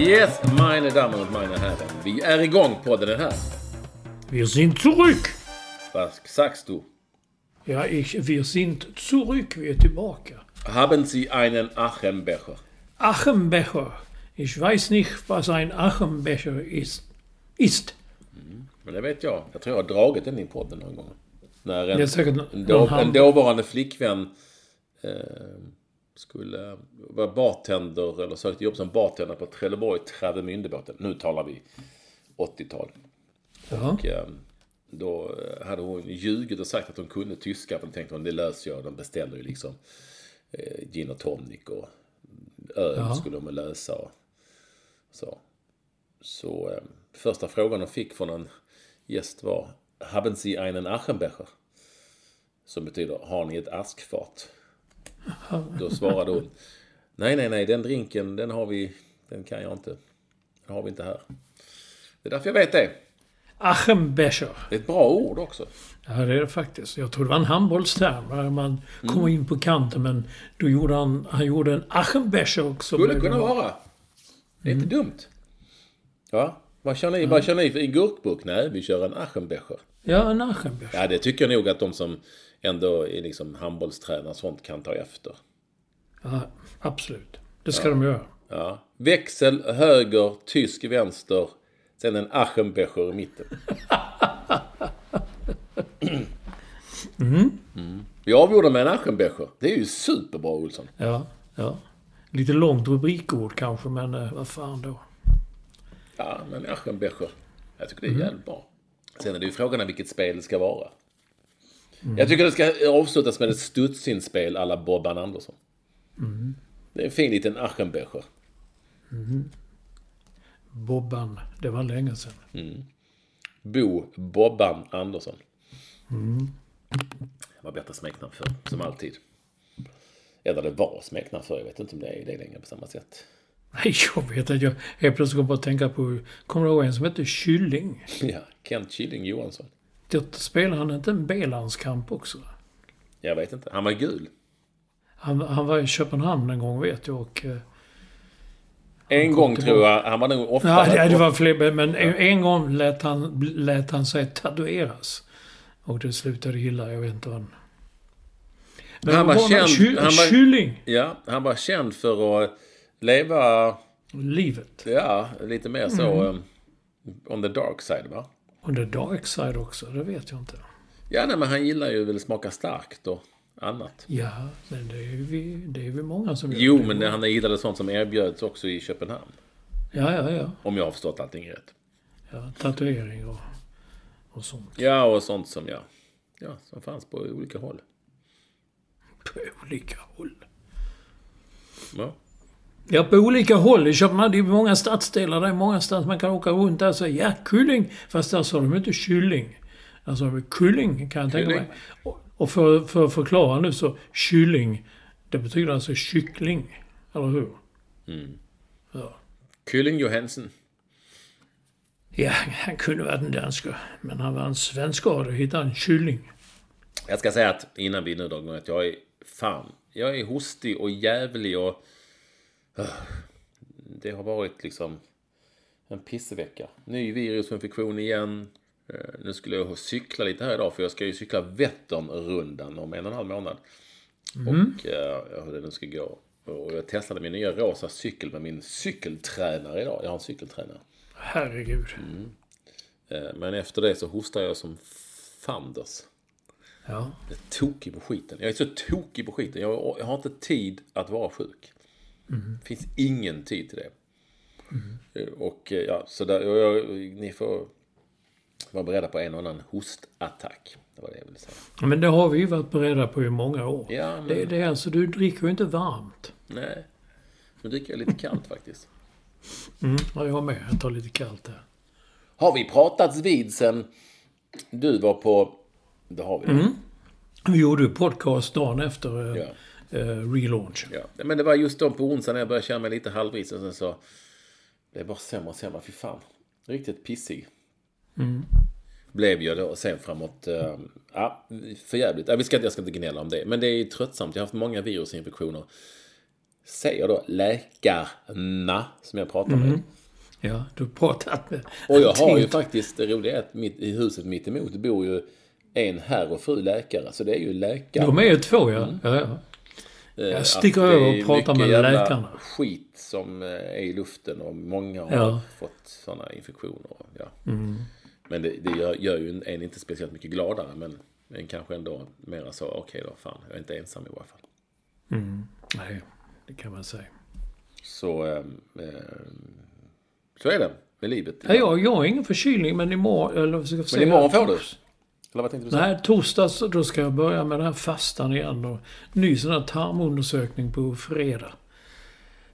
Yes, meine Damen und meine Herren. Vi är igång på den här. Wir sind zurück! Was sagst du? Ja, ich, wir sind zurück. Vi är tillbaka. Haben Sie einen Achenbecher? Achenbecher. Ich weiß nicht, was ein Achenbecher ist. Ist. Men det vet jag. Jag tror jag har dragit den i podden någon gång. När en, en, en dåvarande flickvän eh, skulle vara bartender eller sökte jobb som bartender på Trelleborg Travemündebåten. Nu talar vi 80-tal. Ja. Och eh, då hade hon ljugit och sagt att hon kunde tyska. Men tänkte hon, det löser jag. De beställer ju liksom eh, gin och tonic och öl Ja. skulle de lösa. Och så. Så eh, första frågan hon fick från en gäst var Haben Sie einen Achenbecher? Som betyder, har ni ett askfat? Då svarade hon Nej, nej, nej, den drinken, den har vi, den kan jag inte. Den har vi inte här. Det är därför jag vet det. Achenbecher. Det är ett bra ord också. Ja, det är det faktiskt. Jag tror det var en handbollsterm. Där man kommer in på kanten, men då gjorde han, han gjorde en Achenbecher också. Skulle kunna det- vara. Det är inte dumt. Ja, vad kör ni? Vad kör ni för- i gurkburk? Nej, vi kör en Aschenbecher. Ja, en Achenbecher. Ja, det tycker jag nog att de som ändå liksom handbollstränare och sånt kan ta efter. Ja, absolut. Det ska de göra. Ja. Växel höger, tysk vänster, sen en Aschenbecher i mitten. Mm. Vi avgjorde med en Aschenbecher. Det är ju superbra Olsson. Ja, ja. Lite långt rubrikord kanske, men eh, vad fan då. Ja, men Aschenbecher. Jag tycker det är jävligt bra. Sen är det ju frågan om vilket spel det ska vara. Jag tycker det ska avslutas med ett studsinspel alla Bobban Andersson. Det är en fin liten Aschenbecher. Bobban. Det var länge sedan. Bo Bobban Andersson. Det var bättre smeknamn för som alltid. Eller det var smeknamn för jag vet inte om det är det längre på samma sätt. Nej, jag vet att jag helt plötsligt kom på att tänka på... Kommer du ihåg en som hette Kylling? Ja, Kent Killing Johansson. Spelade han inte en B-landskamp också? Jag vet inte. Han var gul. Han, han var i Köpenhamn en gång vet jag och... eh, En gång tror jag. Han var nog ofta... Ja, det, var fler, men en, en gång lät han, lät han sig tatueras. Och det slutade illa, jag vet inte vad. Men Han var vad känd- Ky, han var- Kylling! Ja, han var känd för att leva, Livet. ja, lite mer så um, on the dark side va? Och the dark side också, det vet jag inte. Ja, nej, men han gillar ju väl smaka starkt och annat. Ja, men det är vi, det är vi många som gör. Jo, det. men han gillade sånt som erbjöds också i Köpenhamn. Ja, ja, ja. Om jag har förstått allting rätt. ja tatuering och, och sånt. Ja, och sånt som jag, ja, som fanns på olika håll. På olika håll. Ja. Ja, på olika håll. I Köpenhamn, det är många stadsdelar. Det är många stads man kan åka runt där och säga ja, kylling. Fast där sa de inte kylling. Alltså kylling kan jag tänka mig. Och, och för, för att förklara nu så, kylling. Det betyder alltså kyckling. Eller hur? Ja. Kylling Johansen. Ja, han kunde varit en dansker. Men han var en svenskare och hittade en kylling. Jag ska säga att innan vi nu drar igång att jag är fan. Jag är hostig och jävlig och... Det har varit liksom en pissevecka. Ny virusinfektion igen. Eh, Nu skulle jag cykla lite här idag för jag ska ju cykla Vätternrundan om en och en halv månad. Och eh, hur det nu ska gå. Och jag testade min nya rosa cykel med min cykeltränare idag. Jag har en cykeltränare. Herregud. Eh, Men efter det så hostar jag som fanders. Ja. Jag är tokig på skiten. Jag är så tokig på skiten. Jag, jag har inte tid att vara sjuk. Det finns ingen tid till det. Eh, Och eh, ja, så där, jag, jag, ni får vara beredda på en och annan hostattack. Det var det jag ville säga. Men det har vi ju varit beredda på i många år. Ja, men- det, det är alltså, du dricker ju inte varmt. Nej, nu dricker jag lite kallt faktiskt. Mm, ja, jag med. Jag tar lite kallt här. Har vi pratats vid sen du var på... Det har vi. Vi gjorde ju podcast dagen efter eh, Ja. Eh, relaunch. Ja, men det var just då på onsdag när jag började känna mig lite halvvis och sen så... Det är bara sämre och sämre. Fy fan. Riktigt pissig. Blev jag då sen framåt... Uh, ja, för jävligt. Ja, vi ska, jag ska inte gnälla om det. Men det är ju tröttsamt. Jag har haft många virusinfektioner. Säger då läkarna som jag pratar med. Ja, du har pratat med... Och jag har ju faktiskt, det roliga är att mitt, i huset mitt emot bor ju en herr och fru läkare. Så det är ju läkare. De är ju två, ja. Mm. ja, ja. Eh, Jag sticker över och pratar med läkarna. skit som eh, är i luften och många har Ja. fått sådana infektioner. Ja. Mm. Men det, det gör, gör ju en, inte speciellt mycket gladare. Men en kanske ändå mera så, okej då, fan, jag är inte ensam i varje fall. Nej, det kan man säga. Så, eh, eh, så är det med livet. Ja, jag, jag har ingen förkylning, men imorgon... Eller, Men imorgon får du. Eller vad tänkte du säga? Nej, torsdags då ska jag börja med den här fastan igen. Och ny sån här tarmundersökning på fredag.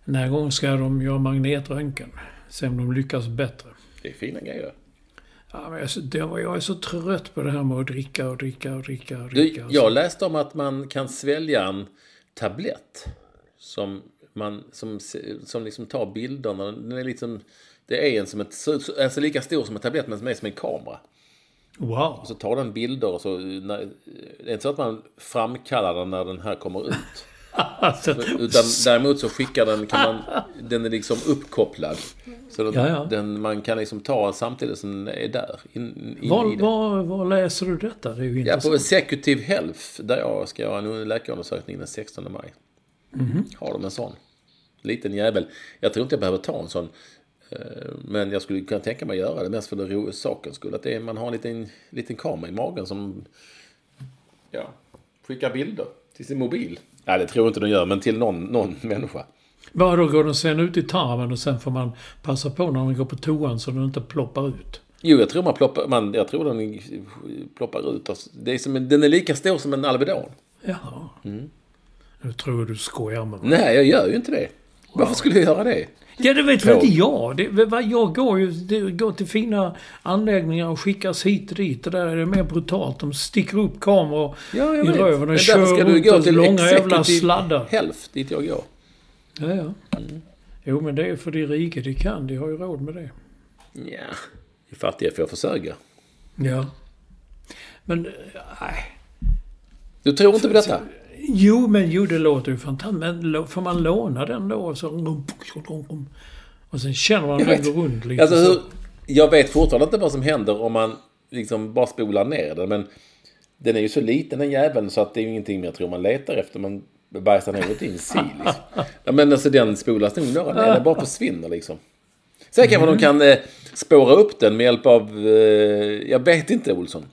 Den här gången ska de göra magnetröntgen. Se om de lyckas bättre. Det är fina grejer. Ja, men jag, jag är så trött på det här med att dricka och dricka och dricka och Du, dricka. så. jag läste om att man kan svälja en tablett som, man, som, som liksom tar bilderna. Den är liksom, det är en som ett, så- så- alltså lika stor som en tablett men som är som en kamera. Wow! Så tar den bilder och så... När, det är inte så att man framkallar den när den här kommer ut. Alltså, Utan däremot så skickar den, kan man, den är liksom uppkopplad. Så den, Ja, ja. Den, man kan liksom ta samtidigt som den är där. In, in var, var, var läser du detta? Det är ju Ja, intressant. på Executive Health, där jag ska göra en läkarundersökning den 16 maj. Har de en sån. Liten jävel. Jag tror inte jag behöver ta en sån. Eh, Men jag skulle kunna tänka mig att göra det mest för det ro- sakens skull. Att det är, man har en liten, liten kamera i magen som ja, skickar bilder till sin mobil. Nej, det tror jag inte de gör, men till någon, någon människa. Bara då går den sen ut i tarmen och sen får man passa på när man går på toan så den inte ploppar ut. Jo, jag tror man ploppar, man, jag tror den ploppar ut. Alltså, Det är som en, den är lika stor som en Alvedon. Jaha. Mm. Nu tror jag du skojar med mig. Nej, jag gör ju inte det. Varför skulle jag göra det? Ja, det vet väl inte jag. Det, jag går ju det går till fina anläggningar och skickas hit och dit. Och där är det mer brutalt. De sticker upp kameror Ja, i vet. röven och kör ska du gå till långa jävla sladdar. Health, dit jag går. Ja, ja. Jo, men det är för de rika de kan. De har ju råd med det. Ja, i fattiga får jag försörja. Ja. Men, eh, nej. Du tror inte på detta? Jo, men jo, det låter ju fantastiskt. Men får man låna den då? Så, och sen känner man den går runt lite Alltså, så. hur, jag vet fortfarande inte vad som händer om man liksom bara spolar ner den. Men den är ju så liten den jäveln så att det är ju ingenting jag tror man letar efter. Man bajsar ner det i en sil. Liksom. Ja, men alltså den spolas nog några ner. Den bara försvinner liksom. Sen kanske de kan eh, spåra upp den med hjälp av... Eh, jag vet inte Olsson.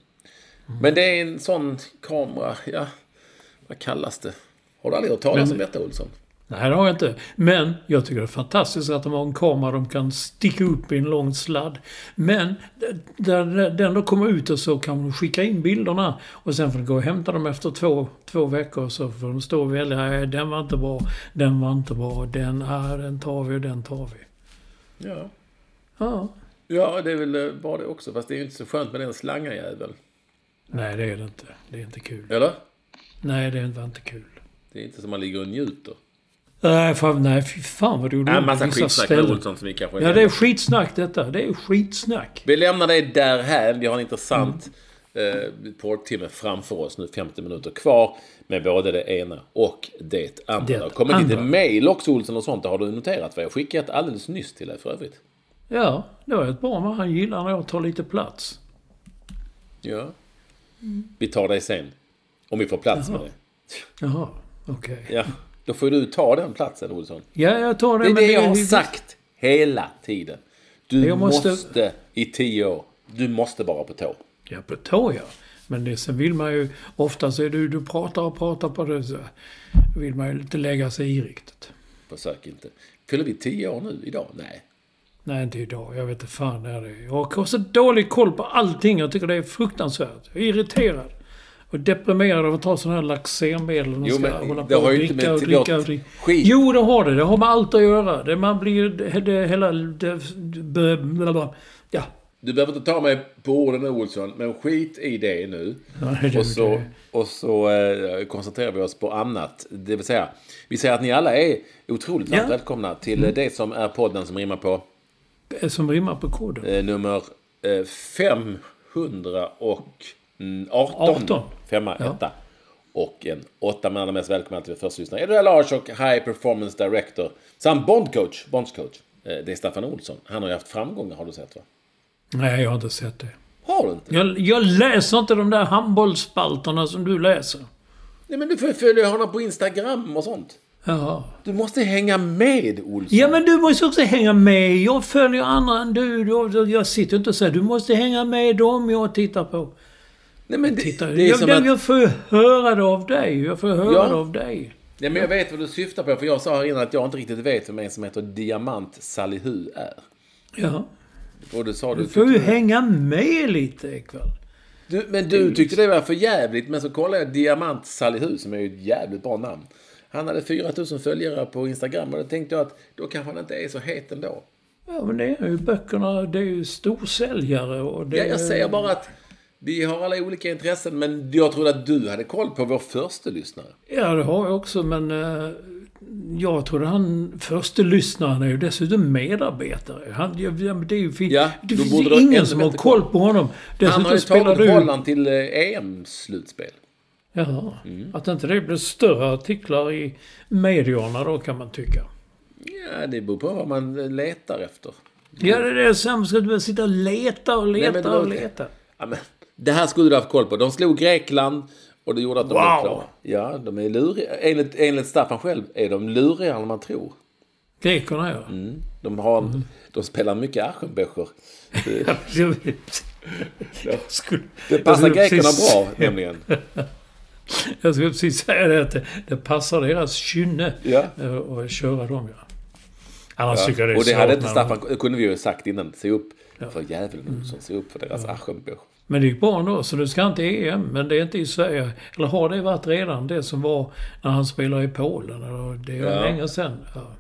Men det är en sån kamera. Ja, vad kallas det? Har du aldrig hört talas om detta Olsson? Nej, det har jag inte. Men jag tycker det är fantastiskt att de har en kamera de kan sticka upp i en lång sladd. Men där den då kommer ut och så kan de skicka in bilderna och sen får de gå och hämta dem efter två, två veckor så får de stå och välja. Nej, den var inte bra, den var inte bra, den, ah, den tar vi och den tar vi. Ja. Ja. Ja, det är väl eh, bara det också. Fast det är ju inte så skönt med den slangajäveln. Nej, det är det inte. Det är inte kul. Eller? Nej, det var inte kul. Det är inte som man ligger och njuter. Nej, fan, nej fy fan vad du Ja, en massa skitsnack med ställen. Olsson som vi kanske... Ja, det är skitsnack detta. Det är skitsnack. Vi lämnar det därhän. Vi har en intressant eh, poddtimme framför oss nu. 50 minuter kvar. Med både det ena och det andra. Det Det har kommit lite mail också Olsson och sånt. Det har du noterat. För jag skickade ett alldeles nyss till dig för övrigt. Ja, det var ett bra men han gillar när jag tar lite plats. Ja. Vi tar dig sen. Om vi får plats med det. Jaha, okej. Ja. Då får du ta den platsen Olsson. Ja, jag tar det. Det är det jag har ju- sagt hela tiden. Du måste... måste- i tio år. Du måste vara på tå. Ja, på tå ja. Men det, sen vill man ju... Ofta så är du, du pratar och pratar på det så vill man ju inte lägga sig i riktigt. Försök inte. Fyller vi tio år nu idag? Nej. Nej, inte idag. Jag vet inte fan när det är. Jag har så dålig koll på allting. Jag tycker det är fruktansvärt. Jag är irriterad. Och deprimerad av att ta sådana här laxermedel. och Jo, ska men hålla det har och ju inte med och dricka och dricka. skit. Jo, det har det. Det har med allt att göra. Det, man blir... Det, det, hela... Det, det, ja. Du behöver inte ta mig på orden Olsson, men skit i det nu. Nej, det- och så, och så eh, koncentrerar vi oss på annat. Det vill säga, vi säger att ni alla är otroligt Ja. välkomna till eh, det som är podden som rimmar på Som rimmar på koden. eh, nummer eh, 518. 18. Femma, Ja. etta. Och en åtta, men allra mest välkomna till första lyssnare. Det Lars och High Performance Director. Samt Bondcoach, Bondscoach. Eh, det är Staffan Olsson. Han har ju haft framgångar har du sett va? Nej, jag har inte sett det. Har du inte? Jag, jag läser inte de där handbollsspalterna som du läser. Nej men du får ju följa honom på Instagram och sånt. Jaha. Du måste hänga med Olsson. Ja, men du måste också hänga med. Jag följer andra än. Du- Jag sitter inte och säger du måste hänga med dem jag tittar på. Nej, men det, Titta, det är jag, som jag, att... jag får höra det av dig. Jag får höra Ja. det av dig. Nej, men jag vet vad du syftar på. För jag sa här innan att jag inte riktigt vet vem en som heter Diamant Salihu är. Ja. Och du sa du... Du får ju hänga med lite ikväll. du, men du tyckte det var för jävligt. Men så kollade jag Diamant Salihu som är ju ett jävligt bra namn. Han hade 4000 följare på Instagram och då tänkte jag att då kanske han inte är så het ändå. Ja, men det är ju böckerna. Det är ju storsäljare och det... Ja, jag säger bara att vi har alla olika intressen men jag trodde att du hade koll på vår första lyssnare. Ja, det har jag också, men... eh, jag tror han förste lyssnaren är ju dessutom medarbetare. Han, ja, det är ju fint. Ja, det finns ju ingen som har koll på honom. Han Dessutom har ju tagit du... Holland till eh, EM-slutspel. Jaha. Mm. Att inte det blir större artiklar i medierna då kan man tycka. Ja, det beror på vad man letar efter. Ja, det är det som ska du sitta och leta och leta Nej, och leta. Ja, men, det här skulle du ha haft koll på. De slog Grekland och det gjorde att de blev Wow. klara. Ja, de är luriga. Enligt, enligt Staffan själv är de lurigare än man tror. Grekerna ja. Mm. De, har, de spelar mycket Aschenbecher. Det, passar grekerna bra nämligen. Jag skulle precis säga det att det, passar deras kynne Ja. eh, att köra dem ja. Annars Ja. tycker jag det är Och det hade inte Staffan, kunde vi ju sagt innan. Se upp för djävulen Olsson. Se upp för deras Aschenbecher. Men det gick bra ändå, så det ska inte EM. Men det är inte i Sverige. Eller har det varit redan det som var när han spelade i Polen? Eller det är Ja. länge sedan. Ja,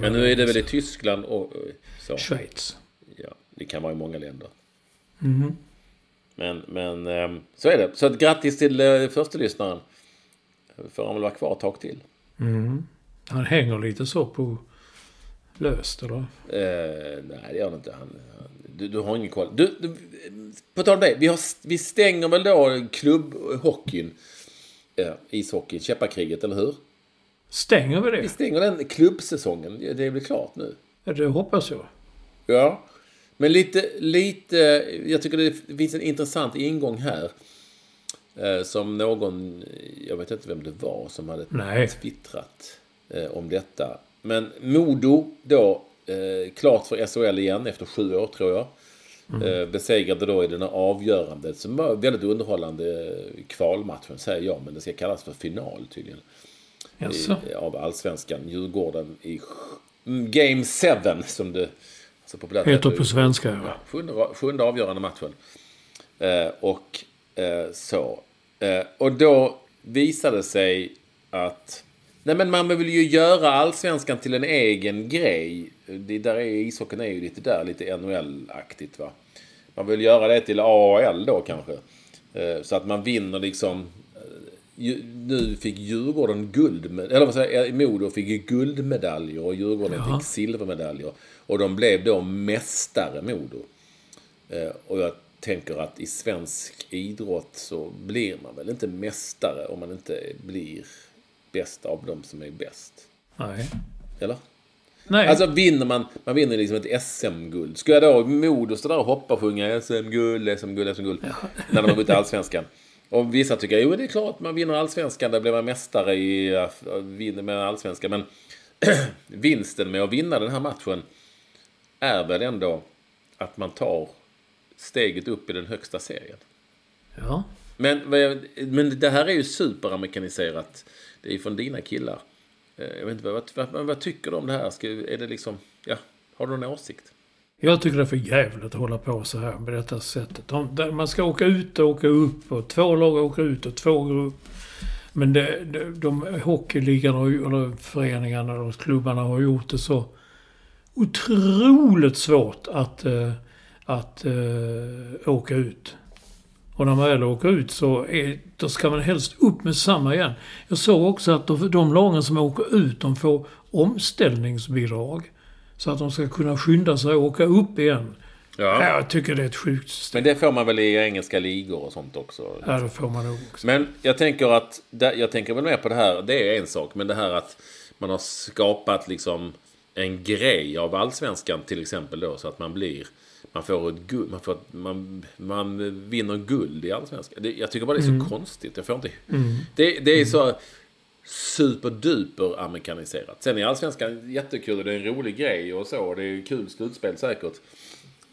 Men nu är det väl i. Tyskland och och så. Schweiz. Ja, det kan vara i många länder. Mhm. Men, men ehm, så är det. Så att grattis till eh, första lyssnaren. Får han väl vara kvar ett tag till. Han hänger lite så på löst, eller? Eh, nej, det gör han inte. Han, han, du, du har ingen koll. Du, du, på tal om det. Vi, har, vi stänger väl då klubbhockeyn. Eh, ishockeyn, käppakriget, eller hur? Stänger vi Vi det? stänger den klubbsäsongen. Det är väl klart nu. Ja, Det hoppas jag. Ja. Men lite, lite, jag tycker det finns en intressant ingång här. Eh, som någon, jag vet inte vem det var, som hade Nej. twittrat eh, om detta. Men Modo då, eh, klart för SHL igen efter sju år tror jag. Eh, besegrade då i den här avgörande, som var väldigt underhållande eh, kvalmatchen säger jag, men det ska kallas för final tydligen Jaså? i, av allsvenskan. Djurgården i mm, Game 7 som det så populärt Heter på svenska, ja. sjunde, sjunde avgörande matchen. Eh, och eh, så. Eh, och då visade det sig att Nej men man vill ju göra allsvenskan till en egen grej. Det där är, ishockeyn är ju lite där, lite NHL-aktigt va. Man vill göra det till AL då kanske. Eh, så att man vinner liksom eh, nu fick Djurgården guld, eller vad säger jag, Modo fick ju guldmedaljer och Djurgården Ja. fick silvermedaljer. Och de blev då mästare, Modo. Eh, och jag tänker att i svensk idrott så blir man väl inte mästare om man inte blir bäst av de som är bäst. Nej. Eller? Nej. Alltså vinner man, man vinner liksom ett SM-guld. Ska jag då Modo stå där och hoppa och sjunga SM-guld, SM-guld, SM-guld. När de har vunnit allsvenskan. Och vissa tycker, jo det är klart man vinner allsvenskan, där blir man mästare i, ja, vinner med allsvenskan. Men vinsten med att vinna den här matchen är väl ändå att man tar steget upp i den högsta serien. Ja. Men, men det här är ju superamerikaniserat. Det är ju från dina killar. Eh, jag vet inte, vad, vad, vad tycker du om det här? Ska, är det liksom, ja, har du någon åsikt? Jag tycker det är för jävligt att hålla på så här på detta sättet. De, man ska åka ut och åka upp och två lag åker ut och två går upp. Men det, de, de hockeyligan och, eller föreningarna och klubbarna har gjort det så otroligt svårt att, eh, att, att åka ut. Och när man väl åker ut så är, då ska man helst upp med samma igen. Jag såg också att de, de lagen som åker ut, de får omställningsbidrag. Så att de ska kunna skynda sig och åka upp igen. Ja. Jag tycker det är ett sjukt system. Men det får man väl i engelska ligor och sånt också? Ja, det får man nog också. Men jag tänker att, jag tänker väl mer på det här, det är en sak, men det här att man har skapat liksom en grej av allsvenskan till exempel då, så att man blir, man får ett guld, man, får, man, man vinner guld i allsvenskan. Det, jag tycker bara det är så konstigt, jag får inte... Det, det är så superduper amerikaniserat. Sen är allsvenskan jättekul och det är en rolig grej och så, och det är kul slutspel säkert.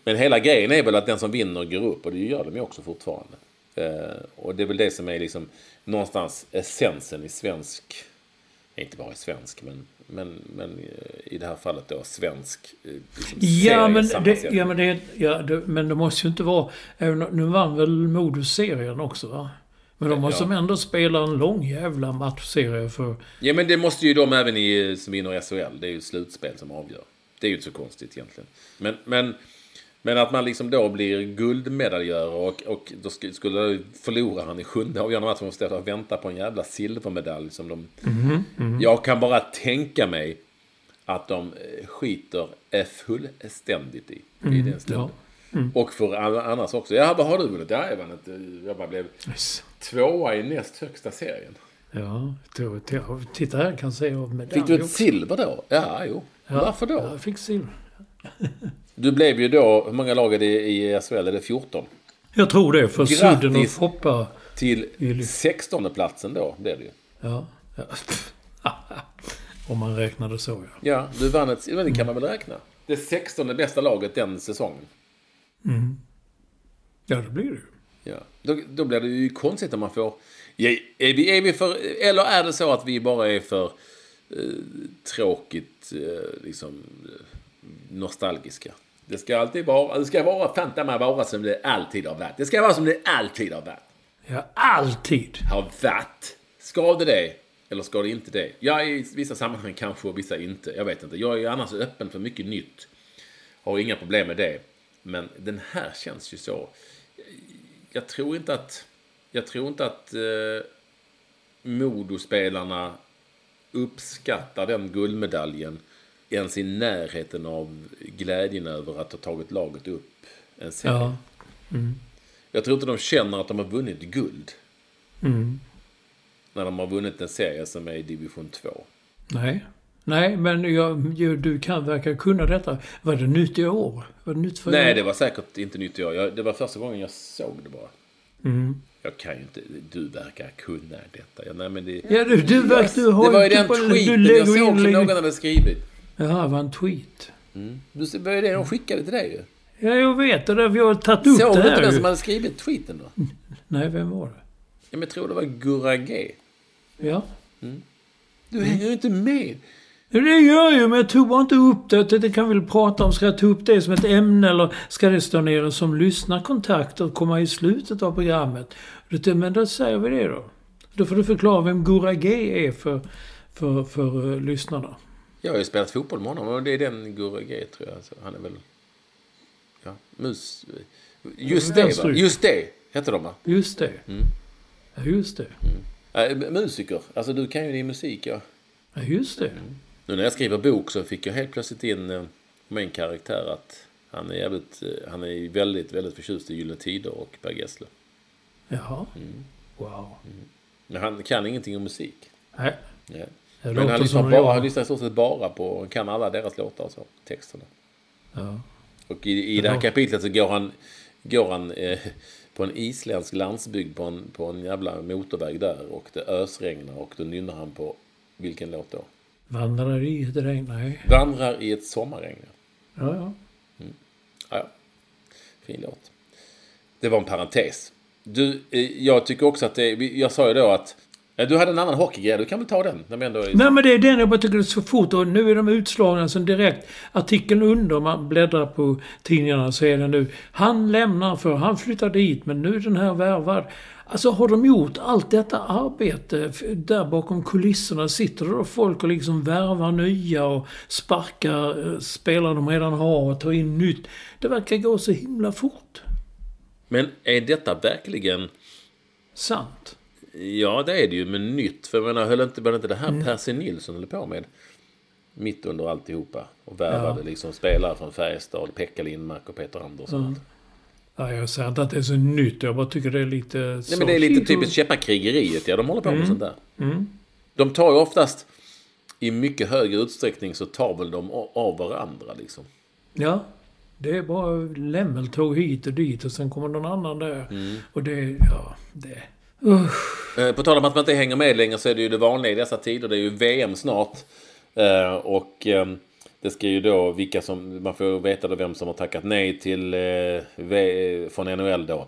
Men hela grejen är väl att den som vinner går upp och det gör de ju också fortfarande. Eh, och det är väl det som är liksom någonstans essensen i svensk, inte bara svensk, men, men, men eh, i det här fallet då svensk eh, liksom Ja men, det, ja, men, det, ja, det, men det måste ju inte vara... om- Nu vann väl Modus serien också va? Men de måste Ja. ändå spela en lång jävla matchserie för... Ja men det måste ju de även i, som vinner SHL. Det är ju slutspel som avgör. Det är ju inte så konstigt egentligen. Men, men, men att man liksom då blir guldmedaljör och, och då sk- skulle förloraren i sjunde avgörande matchen måste och vänta på en jävla silvermedalj som de... Jag kan bara tänka mig att de eh, skiter eh, fullständigt i. I den stunden. ja. Och för alla annars också. Ja, vad har du vunnit? Ja, jag vann inte. Jag bara blev tvåa i näst högsta serien. Ja, då- då- titta här kan se av medalj Fick du ett också. silver då? Ja, jo. Ja, Varför då? Ja, jag fick silver. Du blev ju då, hur många lag är det i SHL? Är det 14? Jag tror det, för Grattis. Sudden och Foppa... Till Vill- 16 platsen då, blev det ju. Ja. ja. Om man räknade så ja. Ja, du vann ett, det kan man väl räkna. Det 16 bästa laget den säsongen. Ja, det blir det ju. Ja. Då, då blir det ju konstigt om man får... Är, vi, är vi för, eller är det så att vi bara är för eh, tråkigt eh, liksom, eh, nostalgiska? Det ska alltid vara, det ska vara, fanta mig vara som det alltid har varit. Det ska vara som det alltid har varit. Ja, alltid. har varit. Ska det det? Eller ska det inte det? Ja, i vissa sammanhang kanske och vissa inte. Jag vet inte. Jag är annars öppen för mycket nytt. Har inga problem med det. Men den här känns ju så... Jag tror inte att... Jag tror inte att eh, Modospelarna uppskattar den guldmedaljen ens i närheten av glädjen över att ha tagit laget upp en serie. Ja. Jag tror inte de känner att de har vunnit guld. Mm. När de har vunnit en serie som är i division 2. Nej. Nej, men jag, du kan verkar kunna detta. Var det nytt i år? Var det nytt för Nej, det var säkert inte nytt i år. Jag, det var första gången jag såg det bara. Mm. Jag kan ju inte... Du verkar kunna detta. Ja, nej, men det, Ja, du, du, verkar, du har det var ju den typ- tweeten jag såg som någon hade skrivit. Ja, det var en tweet. Du, ser- det var ju det de skickade till dig ju. Ja, jag vet. Det är därför jag har tagit upp Såg det du inte här den ju. som hade skrivit tweeten då? Nej, vem var det? Ja, men jag tror det var Gurra G. Ja. Du hänger ju inte med. Det gör jag, men jag tog bara inte upp det. Det- Det kan vi väl prata om. Ska jag ta upp det som ett ämne eller ska det stå nere som lyssnarkontakt och komma i slutet av programmet? Det- Men då säger vi det då. Då får du förklara vem Gurra G är för, för, för uh, lyssnarna. Jag har ju spelat fotboll med honom och det är den Gurra G tror jag. Så han är väl... Ja, mus... Just det va? Vänsterut. Just det hette de va? Just det. Ja, just det. Äh, musiker. Alltså du kan ju din musik. Ja. Ja, just det. Nu när jag skriver bok så fick jag helt plötsligt in eh, min karaktär att han är jävligt, eh, han är väldigt, väldigt förtjust i Gyllene Tider och Per Gessle. Jaha. Mm. Wow. Men han kan ingenting om musik. Nej, Ja. Det Men han lyssnar, bara, han lyssnar i stort sett bara på, han kan alla deras låtar och så, texterna. Ja. Och i, i det här kapitlet så går han, går han eh, på en isländsk landsbygd på en, på en jävla motorväg där och det ösregnar och då nynnar han på vilken låt då? Vandrar i ett regn? Nej. Vandrar i ett sommarregn. Ja, ja. Ja, ja. Fin låt. Det var en parentes. Du, eh, jag tycker också att det, jag sa ju då att du hade en annan hockeygrej, du kan väl ta den? Vi ändå är... Nej men det är den jag bara tycker är så fort och nu är de utslagna som direkt. Artikeln under, man bläddrar på tidningarna så är det nu. Han lämnar för han flyttar dit men nu är den här värvad. Alltså har de gjort allt detta arbete där bakom kulisserna sitter det då folk och liksom värvar nya och sparkar eh, spelare de redan har och tar in nytt. Det verkar gå så himla fort. Men är detta verkligen... Sant. Ja, det är det ju, men nytt. För jag menar, höll inte, var det inte det här Mm. Percy Nilsson höll på med? Mitt under alltihopa. Och värvade liksom spelare från Färjestad, Pekka Lindmark och Peter Andersson. Ja, jag säger inte att det är så nytt. Jag bara tycker det är lite... Nej, men det är lite typiskt käppakrigeriet, ja. De håller på med sånt där. Mm. De tar ju oftast, i mycket högre utsträckning, så tar väl de av varandra liksom. Ja. Det är bara lämmeltåg hit och dit och sen kommer någon annan där. Mm. Och det... Ja, det... Usch. Eh, På tal om att man inte hänger med längre så är det ju det vanliga i dessa tider. Det är ju VM snart. Eh, Och eh, det ska ju då vilka som... Man får veta då vem som har tackat nej till... eh, Från NHL då.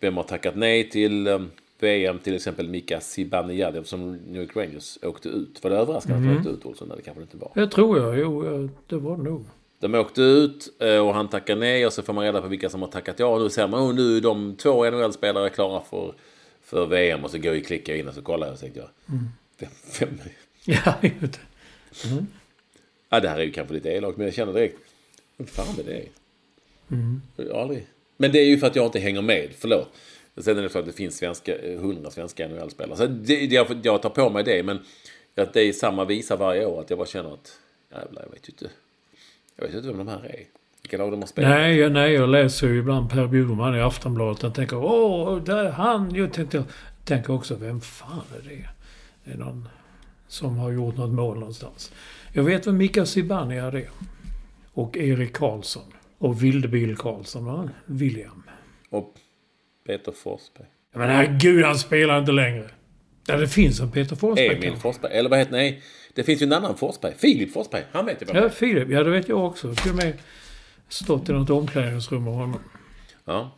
Vem har tackat nej till VM, till exempel Mika Zibanejad som New York Rangers åkte ut. Var det överraskande att han åkte ut Olsson? Det kanske det inte var. Det tror jag. Jo, det var det nog. De åkte ut och han tackade nej och så får man reda på vilka som har tackat ja. Och nu ser man oh, nu är de två NHL-spelare klara för, för VM. Och så går jag klickar jag in och så kollar jag och så tänkte jag. Vem? Ja, just det. Ja, det här är ju kanske lite elakt men jag känner direkt. Vem fan är det? Har aldrig. Men det är ju för att jag inte hänger med. Förlåt. Sen är det så att det finns svenska, eh, hundra svenska NHL-spelare. Så det, jag, jag tar på mig det. Men att det är samma visa varje år. Att jag bara känner att jävlar, jag vet ju inte. Jag vet ju inte vem de här är. Vilka lag de har spelat. Nej, jag, nej, jag läser ju ibland Per Bjurman i Aftonbladet. Jag tänker åh, där är han. Jag tänkte, tänker också, vem fan är det? Det är någon som har gjort något mål någonstans. Jag vet vem Mika Zibanejad är. Och Erik Karlsson. Och Vildebil Karlsson, va? William. Och Peter Forsberg. Men herregud, han spelar inte längre. Ja, det finns en Peter Forsberg Emil kanske. Forsberg. Eller vad heter Nej, det finns ju en annan Forsberg. Filip Forsberg. Han vet ju det Ja. Filip. Ja, det vet jag också. Till och med stått i något omklädningsrum med honom. Ja.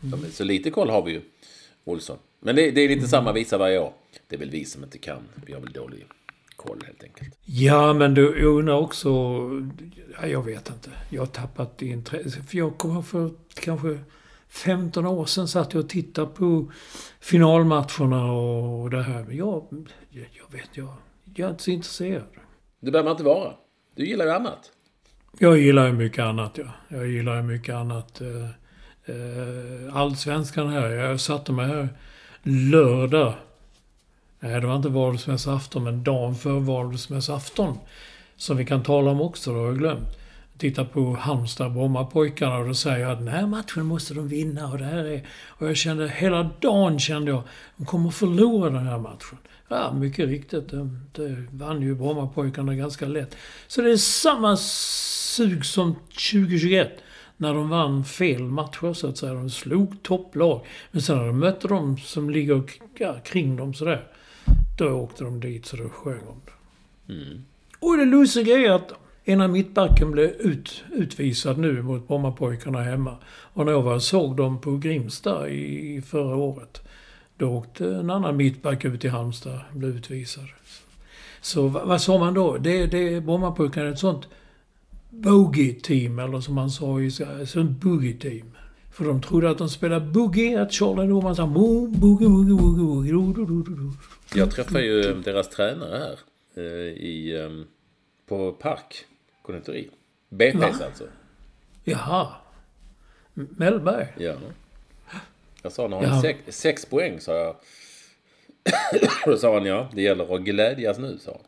Men Så lite koll har vi ju. Olsson. Men det, det är lite samma visa varje år. Det är väl vi som inte kan. Vi har väl dålig koll helt enkelt. Ja, men du, jag undrar också... Ja, jag vet inte. Jag har tappat intresse. För jag kommer för kanske 15 år sedan satt jag och tittade på finalmatcherna och det här. Men jag, jag, jag vet, jag, jag är inte så intresserad. Det behöver man inte vara. Du gillar ju annat. Jag gillar ju mycket annat, ja. Jag gillar ju mycket annat. Eh, eh, Allsvenskan här. Jag satte mig här lördag. Nej, det var inte valborgsmässoafton, men dagen före valborgsmässoafton. Som vi kan tala om också, det har jag glömt. Titta på Halmstad-Brommapojkarna och då säger jag att den här matchen måste de vinna och det här är... Och jag kände, hela dagen kände jag, de kommer förlora den här matchen. Ja, mycket riktigt. Det, de vann ju Brommapojkarna ganska lätt. Så det är samma sug som 2021. När de vann fel matcher så att säga. De slog topplag. Men sen när de mötte de som ligger kring dem sådär. Då åkte de dit så då sjöng de det. Och det lustiga är att ena mittbacken blev ut, utvisad nu mot Brommapojkarna hemma. Och när jag var såg dem på Grimsta i, i förra året. Då åkte en annan mittback ut i Halmstad och blev utvisad. Så vad, vad sa man då? Det, det Brommapojkarna är ett sånt bogey-team, eller som man sa i ett sånt boogie-team. För de trodde att de spelade boogie, att Charlie Norman sa mo, boogie, boogie, boogie, boogie, do, do, do, do, do. Jag träffade ju deras tränare här. eh, I, eh, på Park. Konditori. BP's alltså. Jaha. Mellberg? Ja. Jag sa när han sex, sex poäng sa jag. Då sa han ja, det gäller att glädjas nu, sa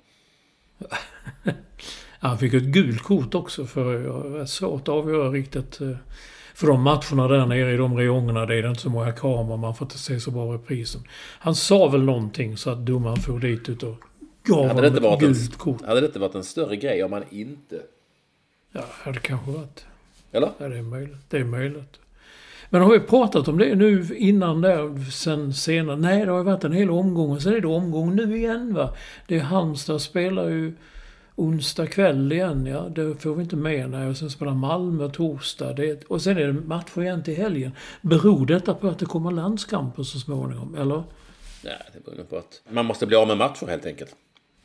han. Han fick ett gult kort också för det var svårt att avgöra riktigt. eh, För de matcherna där nere i de räjongerna, det är det inte så många kameror, man får inte se så bra reprisen. Han sa väl någonting så att domaren for dit ut och gav Hade honom ett gult en, kort. hade det inte varit en större grej om man inte... Ja, det hade kanske varit. Eller? Ja, det är möjligt. Det är möjligt. Men har vi pratat om det nu innan där, sen senare? Nej, det har ju varit en hel omgång och sen är det omgång nu igen va. Det är Halmstad spelar ju onsdag kväll igen, ja. Det får vi inte med. Nej. Och sen spelar Malmö torsdag. Det, och sen är det matcher igen till helgen. Beror detta på att det kommer landskamper så småningom, eller? Nej, det beror nog på att man måste bli av med matcher helt enkelt.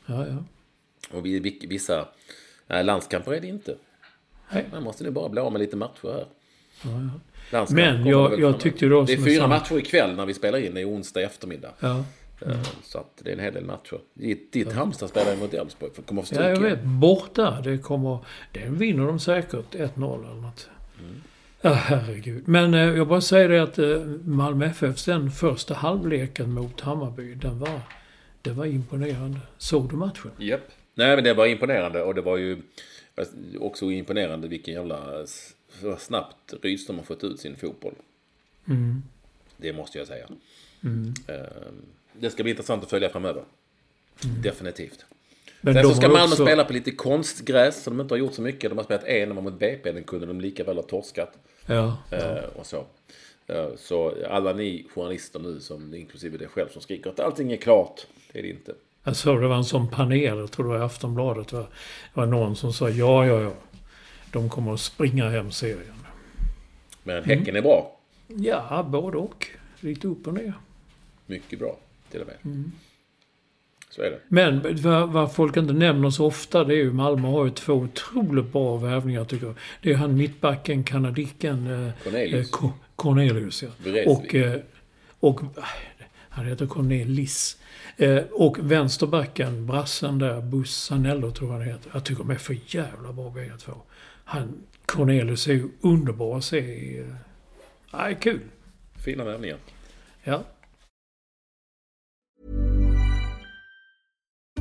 Ja, ja. Och vi- vi- vissa nej, landskamper är det inte. Nej. Man måste nu bara bli av med lite matcher här. Ja, ja. Men jag- jag tyckte då Det är fyra matcher ikväll när vi spelar in. Det är onsdag eftermiddag. ja. Eh, Så att det är en hel del matcher. Ditt, ditt Halmstad spelar ju mot Elfsborg. för Kommer att få Ja, jag vet. Borta. Det kommer... Den vinner de säkert. 1-0 eller något. Ja, herregud. Men eh, jag bara säger det att eh, Malmö FFs den första halvleken mot Hammarby, den var... Det var imponerande. Såg du matchen? Japp. Nej, men det var imponerande. Och det var ju också imponerande vilken jävla snabbt Rydström har fått ut sin fotboll. Det måste jag säga. Eh, Det ska bli intressant att följa framöver. Definitivt. Men Sen så ska Malmö också- spela på lite konstgräs som de inte har gjort så mycket. De har spelat en, var mot BP, den kunde de lika väl ha torskat. Ja. Eh, och så. Eh, så alla ni journalister nu, som inklusive dig själv, som skriker att allting är klart. Det är det inte. Jag såg det var en sån panel, jag tror det var i Aftonbladet. Det var, det var någon som sa ja, ja, ja. De kommer att springa hem serien. Men Häcken är bra. Ja, både och. Lite upp och ner. Mycket bra, till och med. Mm. Så är det. Men vad, vad folk inte nämner så ofta det är ju Malmö har ju två otroligt bra värvningar tycker jag. Det är han mittbacken, kanadicken eh, Cornelius. eh, Co- Cornelius. Ja. Och, eh, och eh, han heter Cornelis. Eh, och vänsterbacken, brassen där, Bussanello tror jag han heter. Jag tycker de är för jävla bra bägge två. Han, Cornelius är ju underbar att se i... Eh, kul. Fina värvningar. Ja.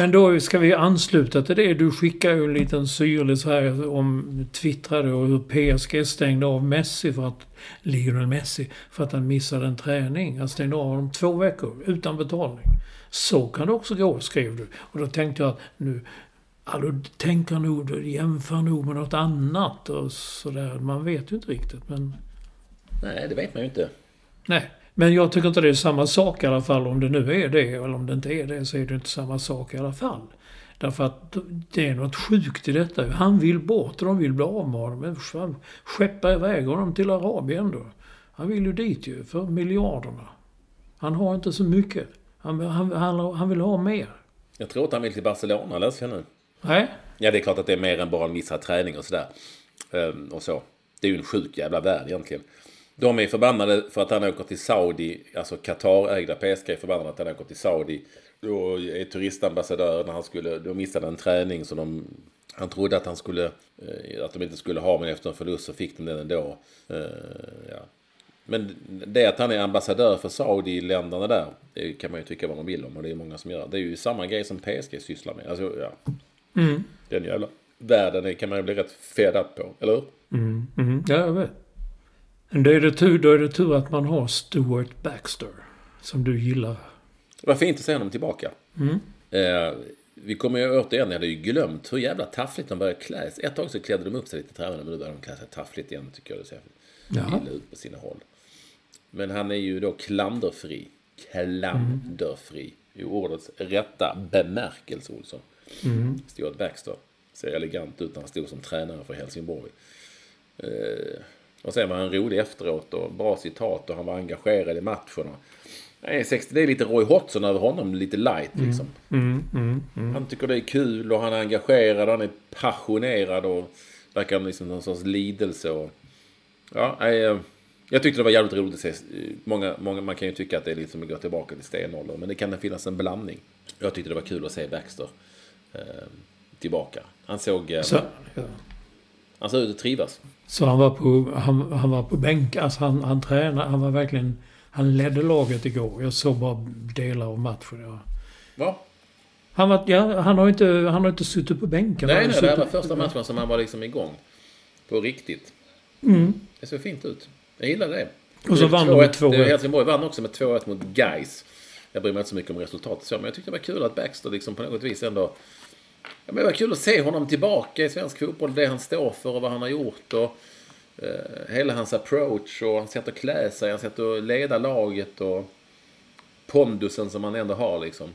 Men då ska vi ansluta till det. Du skickar ju en liten syrlig så här om twittrade och hur PSG stängde av Messi för att Lionel Messi för att han missade en träning. Han stängde av honom två veckor utan betalning. Så kan det också gå, skrev du. Och då tänkte jag att nu Ja, du tänker nog, du jämför nog med något annat och sådär. Man vet ju inte riktigt men... Nej, det vet man ju inte. Nej. Men jag tycker inte det är samma sak i alla fall. Om det nu är det eller om det inte är det så är det inte samma sak i alla fall. Därför att det är något sjukt i detta. Han vill bort och de vill bli av med honom. Men fan, skeppa iväg honom till Arabien då. Han vill ju dit ju, för miljarderna. Han har inte så mycket. Han, han, han, han vill ha mer. Jag tror att han vill till Barcelona, läser jag nu. Nej? Ja, det är klart att det är mer än bara en missad träning och sådär. Ehm, och så. Det är ju en sjuk jävla värld egentligen. De är förbannade för att han åker till Saudi, alltså Qatar-ägda PSG är förbannade att han åker till Saudi. Och är turistambassadör när han skulle, då missade en träning så de, han trodde att han skulle, eh, att de inte skulle ha men efter en förlust så fick de den ändå. Eh, ja. Men det att han är ambassadör för Saudi-länderna där, det kan man ju tycka vad man vill om och det är många som gör. Det är ju samma grej som PSG sysslar med. Alltså, ja. Mm. Den jävla världen kan man ju bli rätt fed up på, eller hur? Mm. Mm. Ja, jag vet. Men då är, det tur, då är det tur att man har Stuart Baxter. Som du gillar. Det var fint att se honom tillbaka. Eh, vi kommer ju återigen, jag hade ju glömt hur jävla taffligt de började klä sig. Ett tag så klädde de upp sig lite tränarna, men nu börjar de klä sig taffligt igen tycker jag. Det ser Jaha. illa ut på sina håll. Men han är ju då klanderfri. Klanderfri. I ordets rätta bemärkelse, Olsson. Stuart Baxter. Ser elegant ut när han stod som tränare för Helsingborg. Eh, och sen var han rolig efteråt och bra citat och han var engagerad i. Nej, 60, det är lite Roy Hodgson över honom, lite light liksom. Han tycker det är kul och han är engagerad och han är passionerad och verkar ha liksom någon sorts lidelse. Och, ja, nej, eh, jag tyckte det var jävligt roligt att se. Många, många, man kan ju tycka att det är lite som att gå tillbaka till stenåldern, men det kan finnas en blandning. Jag tyckte det var kul att se Baxter eh, tillbaka. Han såg... Eh, Så, ja. Han såg ut att trivas. Så han var på, han, han var på bänk. Alltså han, han tränade. Han var verkligen... Han ledde laget igår. Jag såg bara delar av matchen. Ja. Ja, Han, var, ja, han, har inte, han har inte suttit på bänken. Nej, nej, det var första matchen som han var liksom igång. På riktigt. Det såg fint ut. Jag gillade det. Mm. Och så vann de med 2-1. 2-1. Helsingborg vann också med 2-1 mot Gais. Jag bryr mig inte så mycket om resultatet så, men jag tyckte det var kul att Baxter liksom på något vis ändå... Ja, men det var kul att se honom tillbaka i svensk fotboll, det han står för och vad han har gjort. Och, eh, hela hans approach och hans sätt att klä sig, hans sätt att leda laget och pondusen som han ändå har liksom.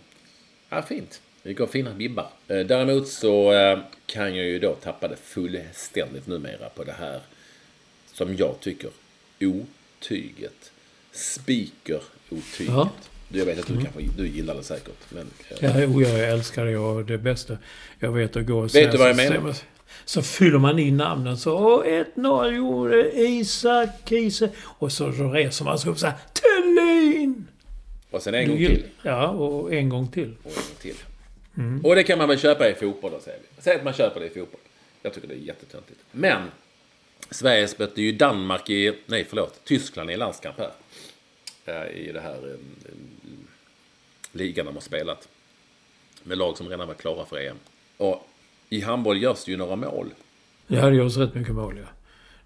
Ja, fint. Det går fina vibbar. Eh, Däremot så eh, kan jag ju då tappa det fullständigt numera på det här som jag tycker otyget. Speaker-otyget. Jag vet att du kanske du gillar det säkert. Men, eh, Ja, jo, jag älskar det och det bästa jag vet att gå och Vet du vad jag menar? Så, så fyller man in namnen så. Åh, 1-0 gjorde Isak Kiese. Och så, så reser man sig upp så här. Thulin! och sen en Du gång till. Ja, och en gång till. Och en gång till. Och det kan man väl köpa i fotboll då, säger vi. Säg att man köper det i fotboll. Jag tycker det är jättetöntigt. Men Sverige spötte ju Danmark i, nej förlåt, Tyskland i landskamp här. I det här ligan de har spelat. Med lag som redan var klara för EM. Och i handboll görs det ju några mål. Ja, det görs rätt mycket mål, ja.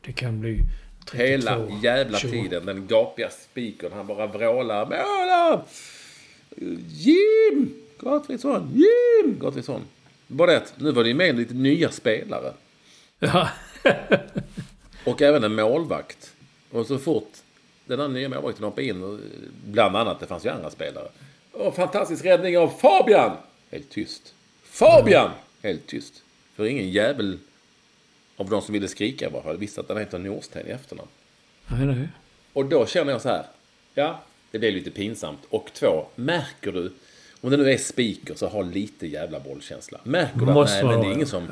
Det kan bli 32, Hela jävla 20. tiden. Den gapiga spikern. Han bara vrålar. Måla! Jim! Gottfridsson! Jim! Gottfridsson. Bara det nu var det ju med lite nya spelare. Ja, Och även en målvakt. Och så fort den här nya målvakten hoppade in, bland annat, det fanns ju andra spelare. Och fantastisk räddning av Fabian! Helt tyst. Fabian! Helt tyst. För ingen jävel av de som ville skrika bara hade visst att han heter Norsten i efternamn. nej. Och då känner jag så här. Ja, det blir lite pinsamt. Och två, märker du, om det nu är speaker så ha lite jävla bollkänsla. Märker du att nej, men det är ingen som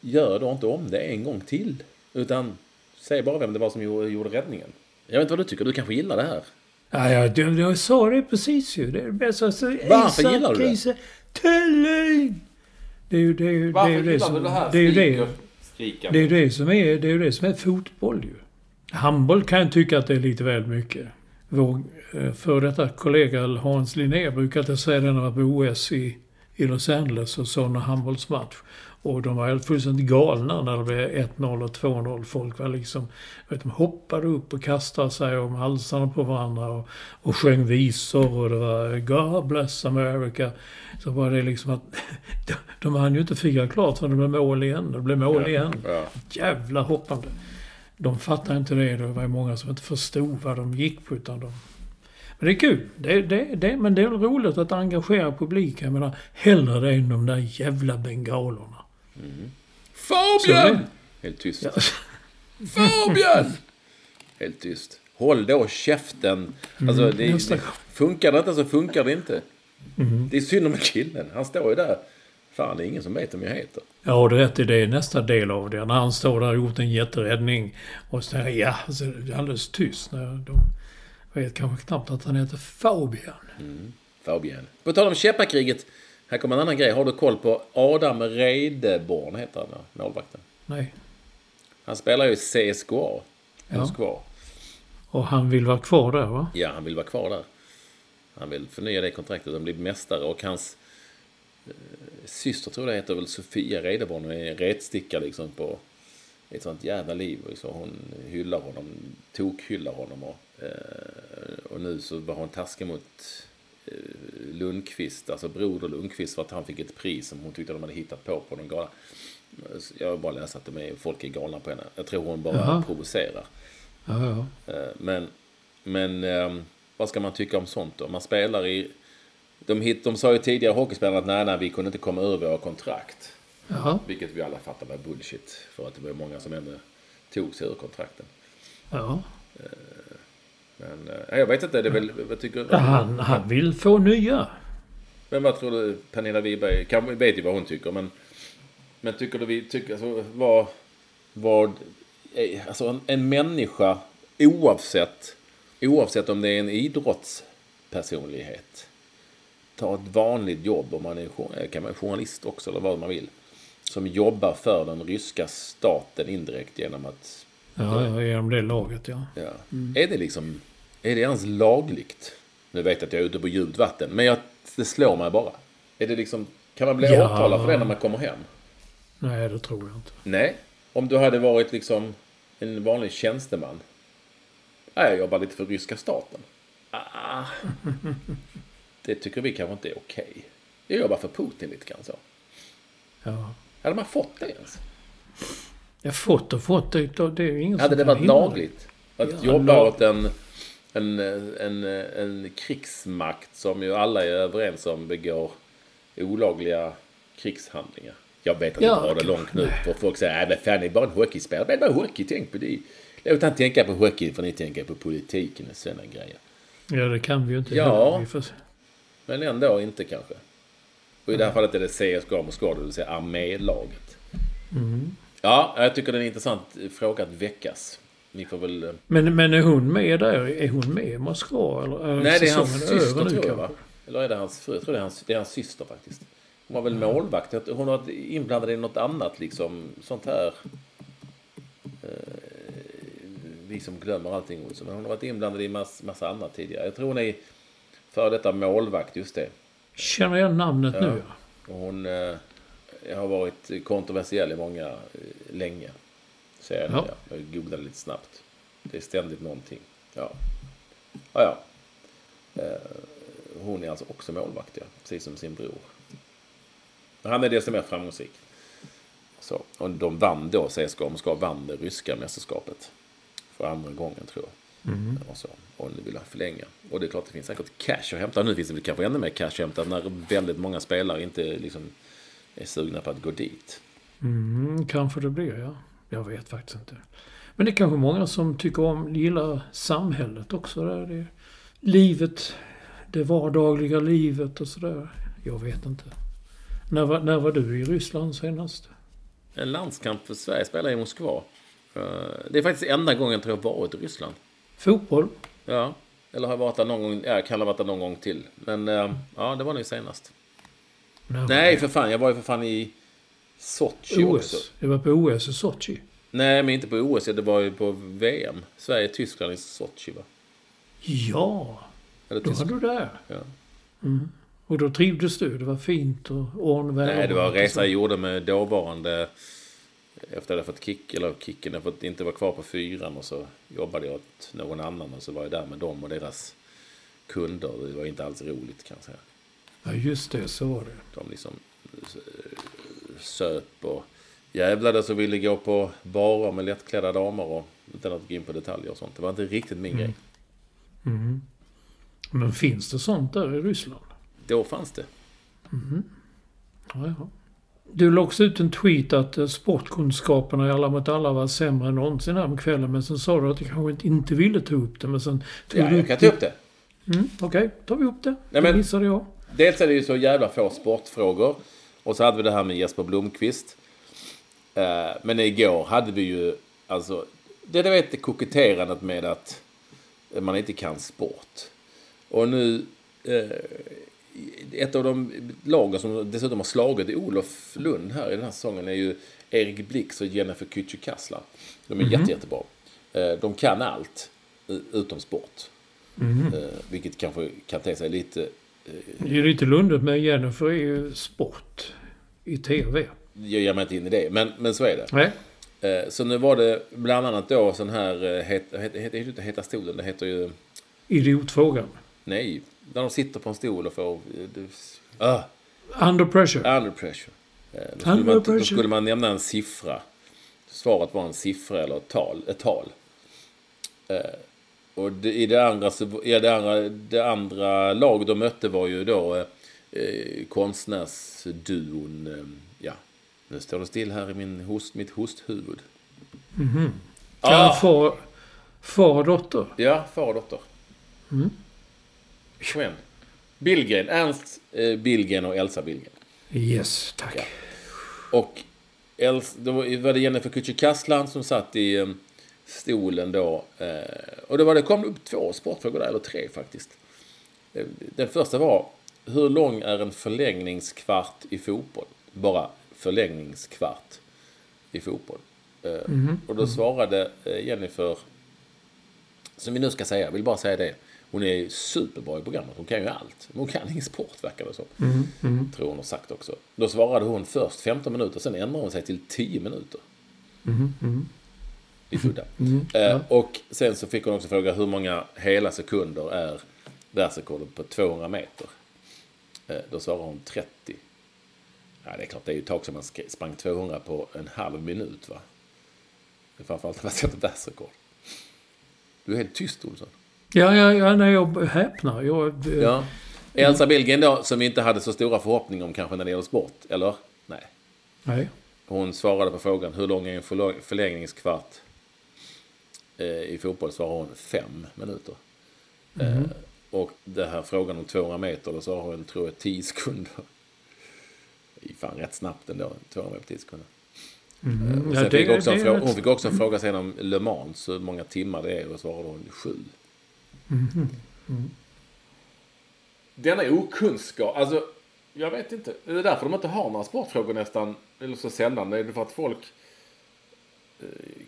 gör då inte om det en gång till. Utan säg bara vem det var som gjorde, gjorde räddningen. Jag vet inte vad du tycker, du kanske gillar det här? Ja, ja, du, du sa det precis ju. Det är det bästa. Så, Varför Isak gillar du det? Thulin! Det är ju det, är ju- det, är ju det som... Det är ju det. Det är det som är, det är, det som är fotboll ju. Handboll kan jag tycka att det är lite väl mycket. Vår eh, före detta kollega Hans Linné brukade säga det när han var på OS i, i Los Angeles och såg en handbollsmatch. Och de var helt fullständigt galna när det blev 1-0 och 2-0. Folk var liksom, vet, de hoppade upp och kastade sig om halsarna på varandra och, och sjöng visor och det var God bless America. Så var det liksom att de, de hann ju inte fira klart för det blev mål igen. Det blev mål igen. Ja. Jävla hoppande. De fattar inte det. Det var många som inte förstod vad de gick på. Utan de... Men det är kul. Det, det, det, men det är väl roligt att engagera publiken. Jag menar, hellre det än de där jävla bengalerna. Fabian! Helt tyst. Ja. Fabian! Helt tyst. Håll då käften. Alltså, det, nästa det, funkar det inte så funkar det inte. Det är synd om killen. Han står ju där. Fan, det är ingen som vet om jag heter. Ja, är rätt i det. Nästa del av det. När han står där och gjort en jätteräddning. Och så ja, är det alldeles tyst. När de vet kanske knappt att han heter Fabian. Fabian. På tal om käppakriget. Här kommer en annan grej. Har du koll på Adam Reideborn, heter han, ja, målvakten? Nej. Han spelar ju i CSKA. Ja. Moskva. Och han vill vara kvar där va? Ja, han vill vara kvar där. Han vill förnya det kontraktet och bli mästare. Och hans syster tror jag det heter väl Sofia Redeborn och är retstickare liksom på ett sånt jävla liv. Så hon hyllar honom, tokhyllar honom och, eh, och nu så var hon taskig mot eh, Lundqvist, alltså broder Lundqvist för att han fick ett pris som hon tyckte de hade hittat på på någon gala. Jag har bara läst att de är, folk är galna på henne. Jag tror hon bara Jaha. provocerar. Ja, ja. Eh, Men, men eh, vad ska man tycka om sånt då? Man spelar i... De, hit, de sa ju tidigare hockeyspelarna att nej, nej, vi kunde inte komma ur våra kontrakt. Jaha. Vilket vi alla fattar var bullshit. För att det var många som ändå tog sig ur kontrakten. Ja. Men eh, jag vet inte, det är väl... Vad tycker Ja, Han, han vill få nya. Men vad tror du Pernilla Wiberg, kan, vet ju vad hon tycker men... Men tycker du vi, tycker, alltså vad... Vad... eh, Alltså en, en människa oavsett... Oavsett om det är en idrottspersonlighet. Ta ett vanligt jobb om man är, jour- kan vara journalist också eller vad man vill. Som jobbar för den ryska staten indirekt genom att... Ja, genom det laget ja. Ja. Är det liksom... Är det ens lagligt? Nu vet jag att jag är ute på djupt vatten, men jag, det slår mig bara. Är det liksom... Kan man bli Ja. åtalad för det när man kommer hem? Nej, det tror jag inte. Nej. Om du hade varit liksom en vanlig tjänsteman. Nej, jag jobbar lite för ryska staten. Ah. Det tycker vi kanske inte är okej. Jag jobbar för Putin lite grann så. Ja. Hade man fått det ens? Jag fått och fått det. Det är ju ingen Hade det varit lagligt? Att Ja, jobba lag- åt en, en, en, en krigsmakt som ju alla är överens om begår olagliga krigshandlingar. Jag vet att Ja, jag drar det långt nu. För folk säger att fan det är bara en hockeyspelare. Men bara hockey, tänk på det. Låt han tänka på hockey för ni tänker på politiken och sådana grejer. Ja, det kan vi ju inte Ja. heller. Men ändå inte kanske. Och i det här fallet är det CSKA Moskva, det vill säga armélaget. Mm. Ja, jag tycker det är en intressant fråga att väckas. Ni får väl... eh, Men, men är hon med där? Är hon med i Moskva? Eller är Nej, det är hans syster nu tror jag va? Eller är det hans fru? Jag tror det är hans, det är hans syster faktiskt. Hon var väl målvakt. Jag tror Hon har varit inblandad i något annat liksom. Sånt här. Eh, vi som glömmer allting. Olsson. Men hon har varit inblandad i mass, massa annat tidigare. Jag tror hon är före detta målvakt, just det. Känner jag namnet nu ja. Och hon eh, har varit kontroversiell i många, eh, länge. Säger jag, Ja. ja. jag googlade lite snabbt. Det är ständigt någonting. Ja, ja. ja. Eh, hon är alltså också målvakt, ja. Precis som sin bror. Han är desto mer framgångsrik. Så, och de vann då, CSKA Moskva vann det ryska mästerskapet. För andra gången tror jag. Och, så, och nu vill han förlänga. Och det är klart det finns säkert cash att hämta. Nu finns det kanske ännu mer cash att hämta när väldigt många spelare inte liksom är sugna på att gå dit. Mm, kanske det blir ja. Jag vet faktiskt inte. Men det är kanske många som tycker om, gillar samhället också. Där. Det, livet, det vardagliga livet och sådär. Jag vet inte. När var, när var du i Ryssland senast? En landskamp för Sverige spelar i Moskva. Eh, Det är faktiskt enda gången tror jag varit i Ryssland. Fotboll? Ja, eller har jag varit där någon gång? Ja, jag kan ha varit där någon gång till. Men eh, ja, det var nog senast. Nej, det? för fan. Jag var ju för fan i Sochi också. OS. Det var på OS i Sochi. Nej, men inte på OS. Det var ju på VM. Sverige-Tyskland i Sochi, va? Ja, Eller då var du där. Ja. Och då trivdes du? Det var fint och ordnväder? Nej, det var en resa jag gjorde med dåvarande... Efter att jag fått kick, eller kicken, jag fått inte vara kvar på fyran och så jobbade jag åt någon annan och så var jag där med dem och deras kunder. Det var inte alls roligt kan jag säga. Ja, just det. Så var det. De liksom eh, söp och jävlades och ville gå på barer med lättklädda damer och utan att gå in på detaljer och sånt. Det var inte riktigt min grej. Men finns det sånt där i Ryssland? Då fanns det. Ja, ja. Du la också ut en tweet att eh, sportkunskaperna i Alla mot alla var sämre än någonsin kvällen. Men sen sa du att du kanske inte- ville ta upp det. Men sen tog Ja, du jag kan ta upp det. Mm, Okej, tar vi upp det. Nej, det men- missade jag. Dels är det ju så jävla få sportfrågor. Och så hade vi det här med Jesper Blomqvist. Eh, Men igår hade vi ju, alltså, det du vet koketterandet med att man inte kan sport. Och nu, eh, ett av de lagen som dessutom har slagit i Olof Lund här i den här säsongen är ju Erik Blix och Jennifer Kücükasla. De är jätte, jättebra. Eh, De kan allt utom sport. Eh, vilket kanske kan te sig lite Det är lite lundet med Jennifer är ju sport i TV. Jag ger mig inte in i det, men, men så är det. Nej. Eh, Så nu var det bland annat då sån här, eh, het, het, het, heter ju inte Heta stolen, det heter ju, Idiotfrågan. nej, när de sitter på en stol och får, ah, Under pressure. under pressure. Då skulle, Under man, då pressure. skulle man nämna en siffra. Svaret var en siffra eller ett tal. Ett tal. Och det, i det andra, ja, det, andra, det andra lag de mötte var ju då eh, konstnärsduon, eh, ja, nu står det still här i min host, mitt hosthuvud. Ja, far, far och dotter. Ja, far och dotter. Mm. Igen. Billgren, Ernst eh, Billgren och Elsa Billgren. Yes, tack. Ja. Och Els, då var det Jennifer Kücükaslan som satt i eh, stolen då. Eh, och då var det, kom det upp två sportfrågor där, eller tre faktiskt. Eh, Den första var, hur lång är en förlängningskvart i fotboll? Bara förlängningskvart i fotboll. Eh, Och då svarade eh, Jennifer, som vi nu ska säga, jag vill bara säga det. Hon är superbra i programmet. Hon kan ju allt. Men hon kan ingen sport, verkar det som. Tror hon har sagt också. Då svarade hon först 15 minuter, sen ändrade hon sig till 10 minuter. Lite udda. Eh, och sen så fick hon också fråga hur många hela sekunder är världsrekordet på 200 meter. Eh, då svarade hon 30. Ja, det är klart, det är ju ett tag sedan man sprang 200 på en halv minut, va? Det är framförallt när man sätter världsrekord. Du är helt tyst, Olsson. Ja, ja, ja, nej, jag häpnar. Jag, eh, Ja. Elsa Billgren då, som vi inte hade så stora förhoppningar om kanske när det gäller sport, eller? Nej. Nej. Hon svarade på frågan hur lång är en förlängningskvart i fotboll? Svarade hon fem minuter. Eh, och det här frågan om 200 meter, då svarade hon, tror jag, 10 sekunder. Det är fan rätt snabbt ändå, 200 meter på 10 sekunder. Eh, och Ja, det- fick också en det är fråga, hon fick också en fråga sen om Le Mans, hur många timmar det är, och svarade hon sju. Denna okunskap, alltså jag vet inte. Det är därför de inte har några sportfrågor nästan, eller så sällan. Det är för att folk eh,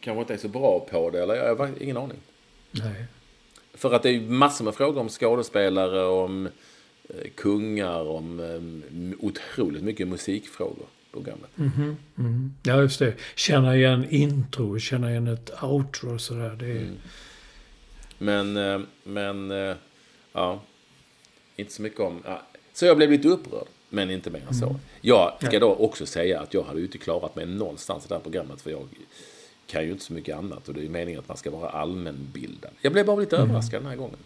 kanske inte är så bra på det, eller jag har ingen aning. nej. För att det är massor med frågor om skådespelare, om eh, kungar, om eh, otroligt mycket musikfrågor. Programmet. Ja, just det. Känna igen intro, känna igen ett outro och sådär. Det är, Men, eh, men, eh, ja. Inte så mycket om... Ja. Så jag blev lite upprörd, men inte mer än så. Jag ska då också säga att jag hade ju inte klarat mig någonstans i det här programmet, för jag kan ju inte så mycket annat och det är ju meningen att man ska vara allmänbildad. Jag blev bara lite överraskad den här gången.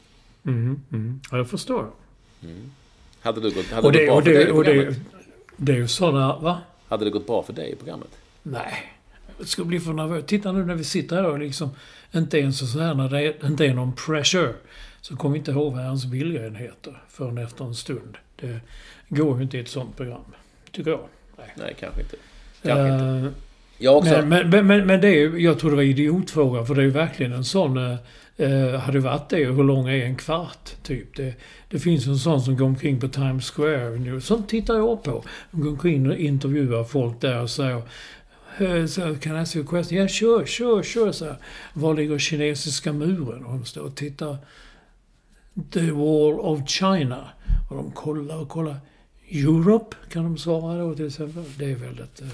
ja, jag förstår. Hade, du gått, hade Och det, det, gått bra och för dig det, i och programmet? det, det är ju sådana... Va? Hade det gått bra för dig i programmet? Nej. Jag ska bli för nervös. Titta nu när vi sitter här och liksom inte ens så här när det är- inte är någon pressure. Så kommer vi inte ihåg vad Ernst Billgren heter förrän efter en stund. Det går ju inte i ett sånt program. Tycker jag. Nej. Nej, kanske inte. Kanske inte. Jag också. Men, men, men, men, det är ju, jag tror det var idiotfråga för det är ju verkligen en sån... Eh, eh, hade varit det, hur lång är en kvart? Typ. Det, det finns en sån som går omkring på Times Square nu. Sånt tittar jag på. De går omkring och intervjuar folk där och säger så kan jag ask you a question? Yeah, sure, sure, sure. Så här, var ligger kinesiska muren? Och de står och tittar. The Wall of China. Och de kollar och kollar. Europe kan de svara då till exempel. Det är väldigt... Eh,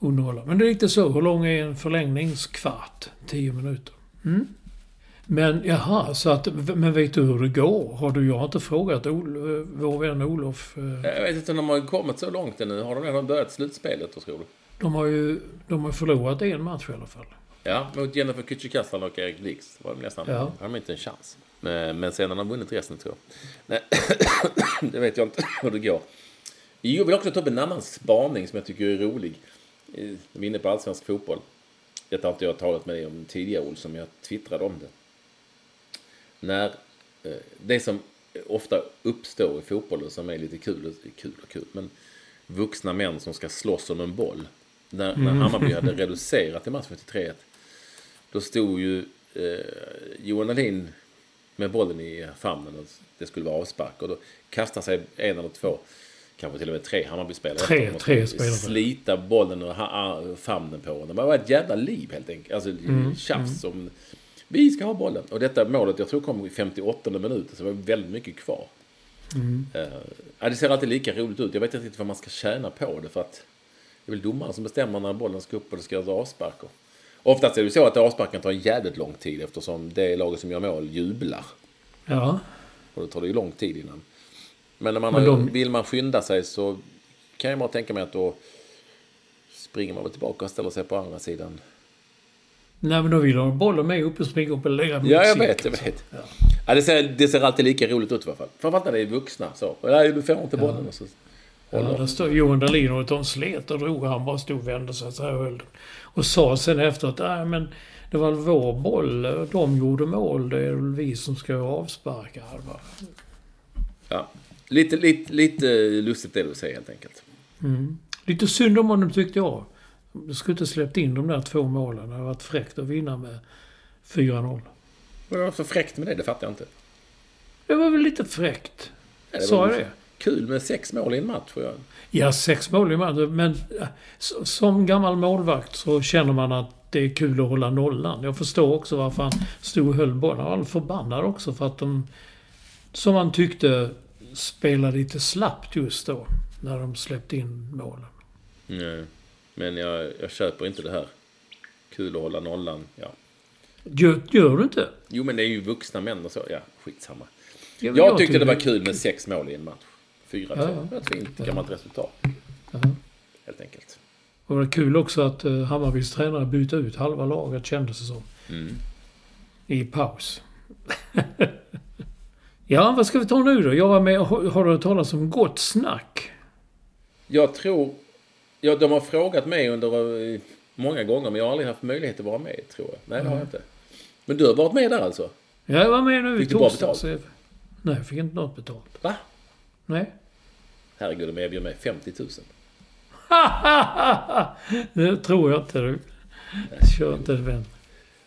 Eh, underhålla. Men det är riktigt så. Hur lång är en förlängningskvart? 10 minuter. Mm. Men jaha, så att... Men vet du hur det går? Har du... Jag har inte frågat Ol, eh, vår vän Olof. eh, Jag vet inte om de har kommit så långt ännu. Har de redan börjat slutspelet, då, tror du? De har ju... De har förlorat en match i alla fall. Ja, mot Jennifer Kücükaslan och Erik Blix var de nästan, Ja. hade de inte en chans. Men, men sen har de vunnit resten tror jag. Nej, det vet jag inte hur det går. Jag vill också ta upp en annan spaning som jag tycker är rolig. Vi är inne på allsvensk fotboll. Detta har inte jag talat med dig om tidigare, Olsson, men jag twittrade om det. När eh, det som ofta uppstår i fotbollen som är lite kul, kul och kul, men vuxna män som ska slåss om en boll. När, när Hammarby hade reducerat i matchen till 3-1, då stod ju eh, Johan Alin med bollen i famnen och det skulle vara avspark. Och då kastade sig en eller två, kanske till och med tre Hammarby-spelare. Tre- och tre spelare. Slita bollen ha- famnen på honom. Det var ett jävla liv helt enkelt. Alltså Mm, tjafs om vi ska ha bollen. Och detta målet, jag tror kom i 58 minuter, så det var väldigt mycket kvar. Eh, ja, det ser alltid lika roligt ut. Jag vet inte vad man ska tjäna på det för att det är väl domaren som bestämmer när bollen ska upp och det ska göras avspark. Och Oftast är det så att avsparken tar jävligt lång tid eftersom det laget som gör mål jublar. Ja. Och då tar det ju lång tid innan. Men när man Men de- vill man skynda sig så kan jag bara tänka mig att då springer man väl tillbaka och ställer sig på andra sidan. Nej, men då vill de bollen med upp och springa upp och lägga mot Ja, jag vet, jag vet. Ja. det, ser, det ser alltid lika roligt ut i alla fall. Framförallt när det är vuxna. Så. Nej, du får inte bollen. Och så Ja, där står Johan Dahlin och de slet och drog. Han bara stod och vände sig så här och höll. Och sa sen efteråt, nej men det var vår boll. De gjorde mål. Det är väl vi som ska avsparka. Bara, Ja. Lite, lite, lite lustigt det du säger helt enkelt. Lite synd om honom tyckte jag. Du skulle inte släppt in de där två målen. Det hade varit fräckt att vinna med 4-0. Vad var för fräckt med det? Det fattar jag inte. Det var väl lite fräckt. Ja, Sa jag det? Kul med sex mål i en match. tror jag. Ja, sex mål i matchen. Men äh, som gammal målvakt så känner man att det är kul att hålla nollan. Jag förstår också varför han stod och höll bollen. Han var förbannad också för att de, som han tyckte, spelade lite slappt just då. När de släppte in målen. Nej. Men jag, jag köper inte det här. Kul att hålla nollan. Ja. Gör, gör du inte? Jo, men det är ju vuxna män och så. Ja, skitsamma. Ja, men Jag tyckte det tycker var kul med sex mål i en match. Fyra, Ja, ja. Ett fint gammalt resultat. Ja. Helt enkelt. Och det var kul också att uh, Hammarbys tränare bytte ut halva laget kändes det som. Mm. I paus. ja, vad ska vi ta nu då? Jag var med, har har du hört talas om Gott Snack? Jag tror... Ja, de har frågat mig under eh, många gånger, men jag har aldrig haft möjlighet att vara med, tror jag. Nej, det har jag inte. Men du har varit med där alltså? Ja, jag var med nu i Fick du bra torsdags. Nej, jag fick inte något betalt. Va? Nej. Herregud, de erbjöd mig 50 000. det tror jag inte du. Kör inte vän.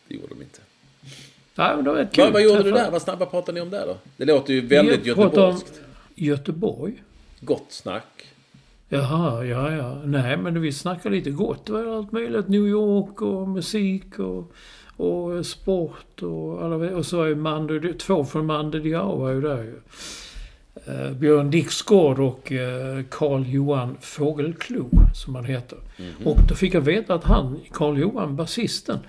Det gjorde de inte. Men det var kul. Vad, vad gjorde du där? Vad snabba pratade ni om där då? Det låter ju väldigt göteborgskt. Göteborg. Gott snack. Jaha, ja, ja. Nej, men vi snackade lite gott. Det var allt möjligt. New York och musik och, och sport och alla Och så var ju Mando, två från Mando Diao var ju där ju. Eh, Björn Dixgård och eh, Carl-Johan Fågelklo, som han heter. Och då fick jag veta att han, Carl-Johan, basisten,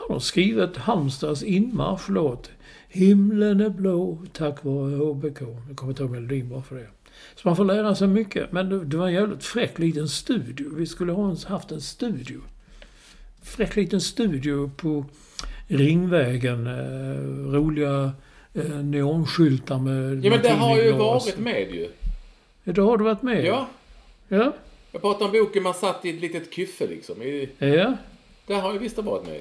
han har skrivit Halmstads inmarschlåt. Himlen är blå tack vare HBK. Jag kommer inte ihåg melodin bara för det. Så man får lära sig mycket. Men det, det var en jävligt fräck liten studio. Vi skulle ha haft en studio. Fräck liten studio på Ringvägen. Eh, roliga eh, neonskyltar med... Ja, men det har ju varit med ju. Då har du varit med? Ja. Ja? Jag pratar om boken man satt i ett litet kyffe liksom. I, Ja? där har ju visst varit med.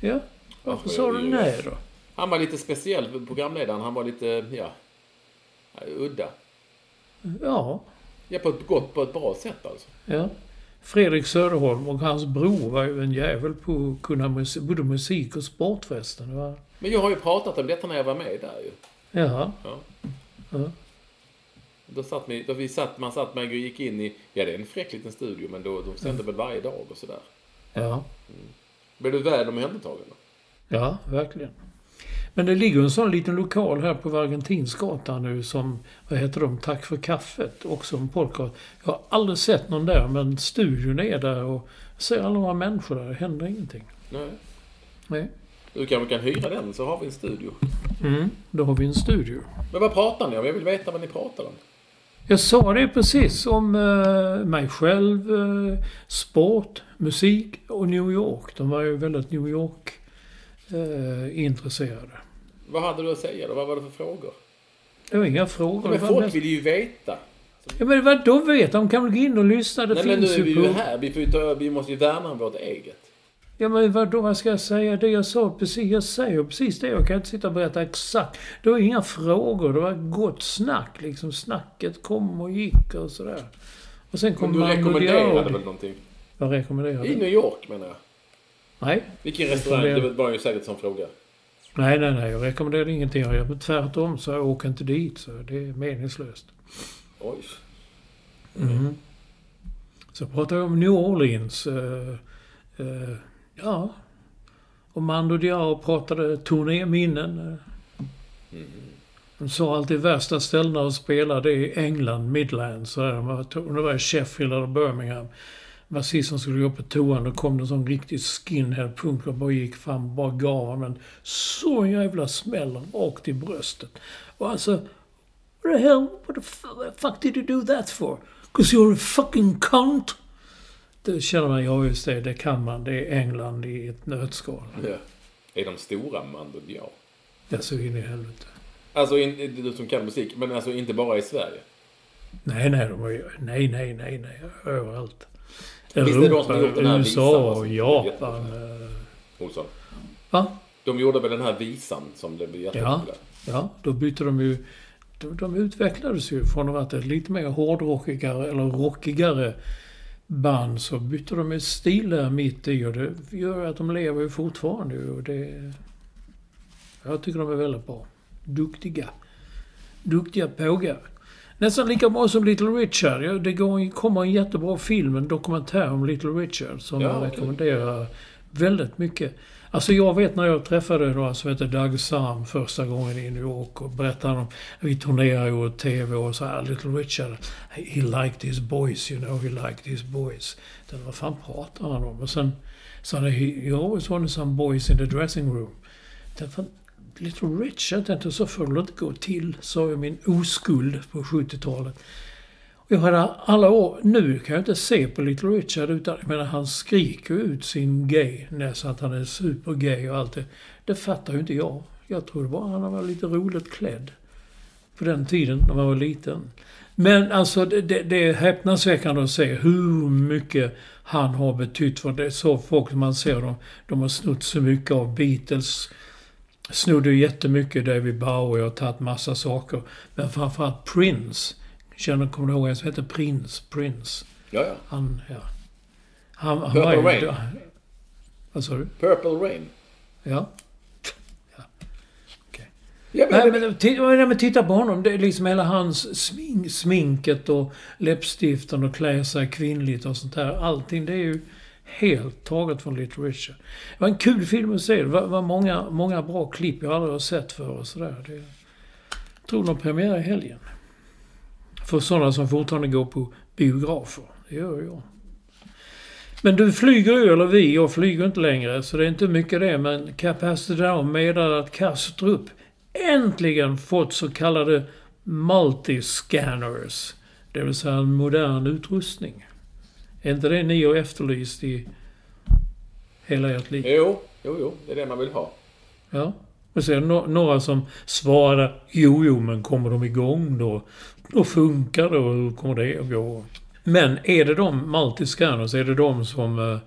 Ja? Varför sa du nej då? Han var lite speciell, programledaren. Han var lite, ja, udda. Ja. Ja, på ett gott, på ett bra sätt alltså. Ja. Fredrik Söderholm och hans bror var ju en jävel på att kunna musik, både musik och sport förresten. Det var... Men jag har ju pratat om detta när jag var med där ju. Jaha. Ja. Ja. Då satt, vi, då vi satt, man satt och gick in i, ja det är en fräck liten studio, men då, de sände väl varje dag och sådär. Ja. Blev du väl omhändertagen? Ja, verkligen. Men det ligger en sån liten lokal här på Argentinsgatan nu som, vad heter de, Tack för kaffet, också en podcast. Jag har aldrig sett någon där, men studion är där och ser alla några människor där. Det händer ingenting. Nej. Nej. Du kanske kan hyra den så har vi en studio. Mm, då har vi en studio. Men vad pratar ni om? Jag vill veta vad ni pratar om. Jag sa det precis om eh, mig själv, eh, sport, musik och New York. De var ju väldigt New York eh, intresserade. Vad hade du att säga då? Vad var det för frågor? Det var inga frågor. Men folk vill ju veta. Ja, men vad de vet? De kan väl gå in och lyssna. Det Nej men nu finns är vi ju ju på... här. Vi, får ju ta, vi måste ju värna om vårt eget. Ja, men vadå? Vad ska jag säga? Det jag sa precis. Jag säger precis det. Jag kan inte sitta och berätta exakt. Det var inga frågor. Det var gott snack. Liksom snacket kom och gick och sådär. Och sen Men kom du Mando rekommenderade väl någonting? Vad rekommenderade I du? New York menar jag. Nej. Vilken restaurang? Det var ju säkert som fråga. Nej, nej, nej. Jag rekommenderar ingenting. Jag tvärtom så jag åker inte dit. Så det är meningslöst. Oj. Så pratar jag om New Orleans. eh, eh, ja. Och Mando Diao pratade turnéminnen. minnen. De sa alltid värsta ställena att spela det är England, Midlands. Om det var Sheffield eller Birmingham. Basisten skulle gå på toan, då kom det en sån riktig skinhead-punk och bara gick fram och bara gav honom en så jävla smäll rakt i bröstet. Och alltså, what the hell, what the fuck did you do that for? 'Cause you're a fucking cunt! Det känner man, ja just det, det kan man. Det är England i ett nötskal. Ja. Är de stora banden? Ja. Ja, så in i helvete. Alltså, in, du som kan musik, men alltså inte bara i Sverige. Nej, nej, de ju, nej, nej, nej, nej, överallt. Är de här USA, visan? Japan. eh, Olsson. Va? De gjorde väl den här visan som blev Ja, jättepopulär? ja, då bytte de ju... De, de utvecklades ju från att ett lite mer hårdrockigare eller rockigare band så bytte de ju stil där mitt i och det gör att de lever ju fortfarande och det... Jag tycker de är väldigt bra. Duktiga. Duktiga pågar. Nästan lika bra som Little Richard. Det går, kommer en jättebra film, en dokumentär om Little Richard som Ja, jag rekommenderar väldigt mycket. Alltså jag vet när jag träffade då alltså, som heter Doug Sam första gången i New York och berättade om, vi turnerade ju och TV och så här, Little Richard, he liked his boys, you know, he liked his boys. Den, vad fan pratar han om? Och sen sa han, he, always wanted some boys in the dressing room. Den, fan, Little Richard, tänkte så får det inte gå till, sa jag min oskuld på 70-talet. Och Jag hade alla år, nu kan jag inte se på Little Richard utan, jag menar han skriker ut sin gayness, att han är supergay och allt det. Det fattar ju inte jag. Jag trodde bara han var lite roligt klädd. På den tiden, när man var liten. Men alltså det, det, det är häpnadsväckande att se hur mycket han har betytt för det. Så folk man ser dem, de har snott så mycket av Beatles. Snodde ju jättemycket David Bowie och tagit massa saker. Men framförallt Prince. Känner, kommer du ihåg en som heter Prince? Prince. Ja, ja. Han, ja. Han, han Purple var ju- Rain. Vad sa du? Purple Rain. Ja. Ja, men, Nej, men, nej, men titta på honom. Det är liksom hela hans smink, sminket och läppstiften och klä sig kvinnligt och sånt där. Allting det är ju helt taget från Little Richard. Det var en kul film att se. Det var, var många, många bra klipp jag aldrig har sett för och sådär. Det, jag tror de premiär i helgen. För sådana som fortfarande går på biografer. Det gör jag. Men du flyger ju, eller vi, jag flyger inte längre så det är inte mycket det. Men Capacity Down meddelar att Kastrup äntligen fått så kallade multiscanners. Det vill säga en modern utrustning. Är inte det ni har efterlyst i hela ert liv? Jo, jo, jo. Det är det man vill ha. Ja. Och det no- några som svarade jo, jo, men kommer de igång då? Och funkar det och hur kommer det att gå? Men är det de multiscanners, är det de som eh,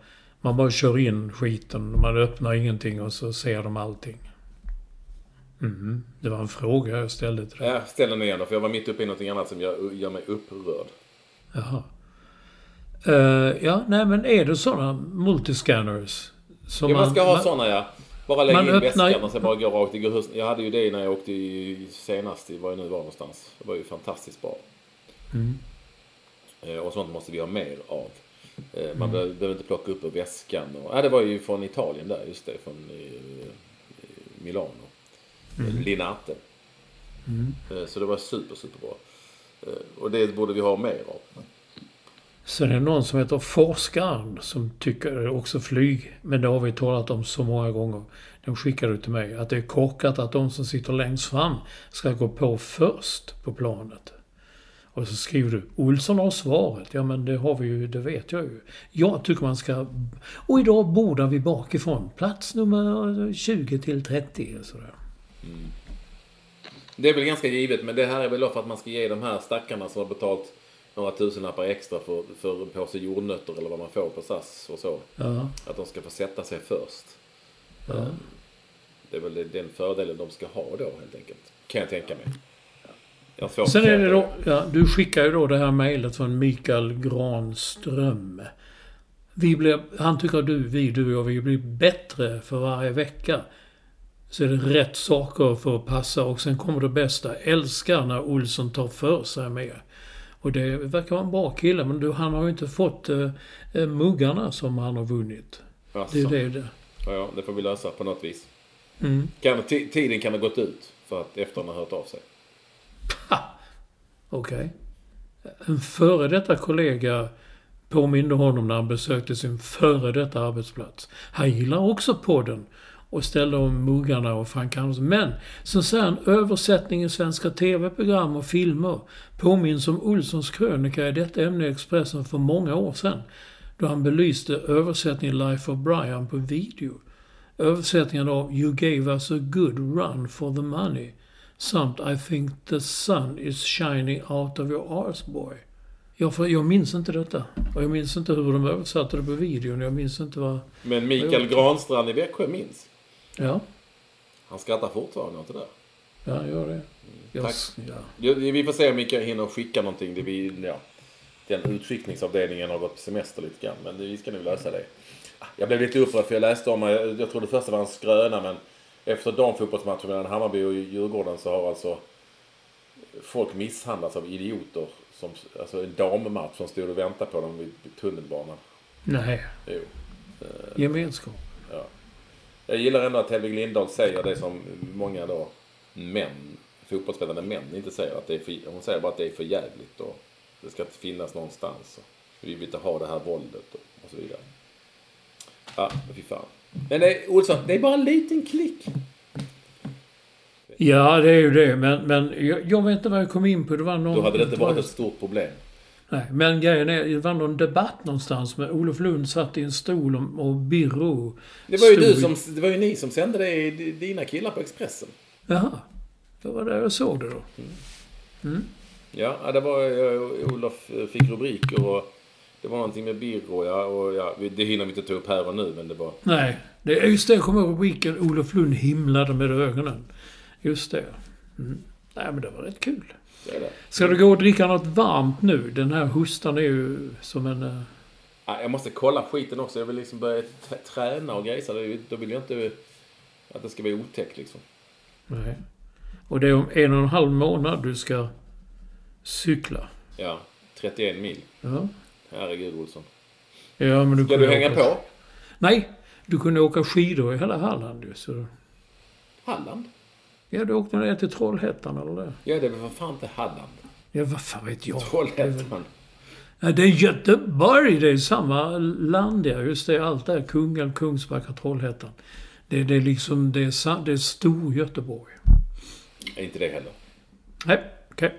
man bara kör in skiten, man öppnar ingenting och så ser de allting? Mm, det var en fråga jag ställde till dig. Jag ställer den igen då, för jag var mitt uppe i något annat som gör, gör mig upprörd. Jaha. Eh, ja, nej men är det sådana multiscanners? Som Ja, man ska ha man- sådana ja. Bara lägga in väskan och sen bara gå rakt i huset. Jag hade ju det när jag åkte i, senast, var jag nu var någonstans. Det var ju fantastiskt bra. Mm. Eh, och sånt måste vi ha mer av. Eh, Mm. man behöver, behöver inte plocka upp ur väskan. Och, ja, det var ju från Italien där, just det. Från eh, Milano. Mm. Linate. Eh, så det var super, superbra. Och det borde vi ha mer av. Sen är det någon som heter Forskaren som tycker också flyg. Men det har vi talat om så många gånger. De skickade till mig att det är korkat att de som sitter längst fram ska gå på först på planet. Och så skriver du Olsson har svaret. Ja men det har vi ju, det vet jag ju. Jag tycker man ska... Och idag bordar vi bakifrån. Plats nummer 20 till 30 sådär. Mm. Det är väl ganska givet, men det här är väl då för att man ska ge de här stackarna som har betalt några tusenlappar extra för, för på sig jordnötter eller vad man får på SAS och så. Ja. Att de ska få sätta sig först. Ja. Eh, Det är väl den fördelen de ska ha då helt enkelt. Kan jag tänka mig. Jag Sen är det då, ja, du skickar ju då det här mejlet från Mikael Granström. Vi blir, han tycker att du, vi, du och jag, vi blir bättre för varje vecka. Så är det rätt saker för att passa och sen kommer det bästa. Älskar när Olsson tar för sig mer. Och det verkar vara en bra kille men du, han har ju inte fått eh, eh, muggarna som han har vunnit. Alltså. Det är det. Ja, ja, det får vi lösa på något vis. Mm. Kan, ti- tiden kan ha gått ut för att efter han har hört av sig. Okej. En före detta kollega påminde honom när han besökte sin före detta arbetsplats. Han gillar också podden och ställde om muggarna och Frank Andersson. Men, så säger han, översättning i svenska TV-program och filmer påminns om Olssons krönika i detta ämne i Expressen för många år sedan. Då han belyste översättningen Life of Brian på video. Översättningen av You gave us a good run for the money. Samt I think the sun is shining out of your arse boy. Jag, för, jag minns inte detta. Och jag minns inte hur de översatte det på videon. Jag minns inte vad... Men Mikael Granstrand i Växjö minns. Ja, Han skrattar fortfarande åt det där. ja gör det. Jag, Tack. ja. Vi får se om Mikael hinner skicka någonting. Det vi, ja, den utskickningsavdelningen har gått på semester lite grann. Men vi ska nog lösa det. Jag blev lite upprörd för jag läste om, jag jag trodde först det var en skröna men efter damfotbollsmatchen mellan Hammarby och Djurgården så har alltså folk misshandlats av idioter. Som, alltså en dammatch som stod och väntade på dem vid vid tunnelbanan. Nej, Jo. gemenskap. Ja. Jag gillar ändå att Hedvig Lindahl säger det som många då män, fotbollsspelande män inte säger. Att det är för, hon säger bara att det är för jävligt och det ska inte finnas någonstans. Och vi vill inte ha det här våldet och, och så vidare. Ja, fy fan. Men det, Olsson, det är bara en liten klick. Ja, det är ju det. Men, men jag, jag vet inte vad jag kom in på. Det var någon... Då hade det inte varit ett stort problem. Nej, men grejen är, det var någon debatt någonstans med Olof Lund satt i en stol och, och Birro Det var ju du som, det var ju ni som sände det i dina killar på Expressen. Jaha. Det var där jag såg det då. Ja, ja, det var eh, Olof eh, fick rubriker och det var någonting med Birro, ja, och ja, det hinner vi inte ta upp här och nu, men det var... Nej, det är just det jag kommer ihåg rubriken. Olof Lund himlade med ögonen. Just det. Mm. Nej, men det var rätt kul. Det. Ska du gå och dricka något varmt nu? Den här hostan är ju som en... eh, Ja, jag måste kolla skiten också. Jag vill liksom börja träna och grejsa. Då vill jag inte att det ska bli otäckt liksom. Nej. Och det är om en och en halv månad du ska cykla. Ja, 31 mil. Ja. Herregud Olsson. Ja, men du Ska du hänga åka... på? Nej, du kunde åka skidor i hela Halland ju. Så... Halland? Ja, du åkte ner till Trollhättan eller det? Ja, det väl för fan inte Halland. Ja, vad fan vet jag? Trollhättan. Ja, det är Göteborg, det är samma land ja. Just det, allt där. Kungälv, Kungsbacka, Trollhättan. Det, det är liksom, det är, det är stor Göteborg. Är inte det heller. Nej, okej.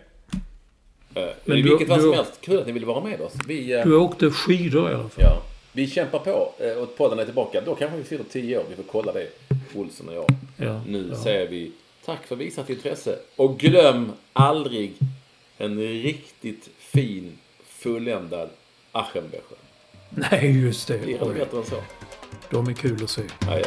Eh, Men I du- vilket fall som helst, kul att ni ville vara med oss. Vi, eh, Du åkte skidor i alla fall. ja, vi kämpar på eh, och podden är tillbaka. Då kanske vi fyller 10 år. Vi får kolla det, Olsson och jag. Ja, Nu ja. säger vi tack för visat intresse. Och glöm aldrig en riktigt fin, fulländad Aschenbecher. Nej, just det. Det Oj, bättre än så? de är kul att se. Ja, ja.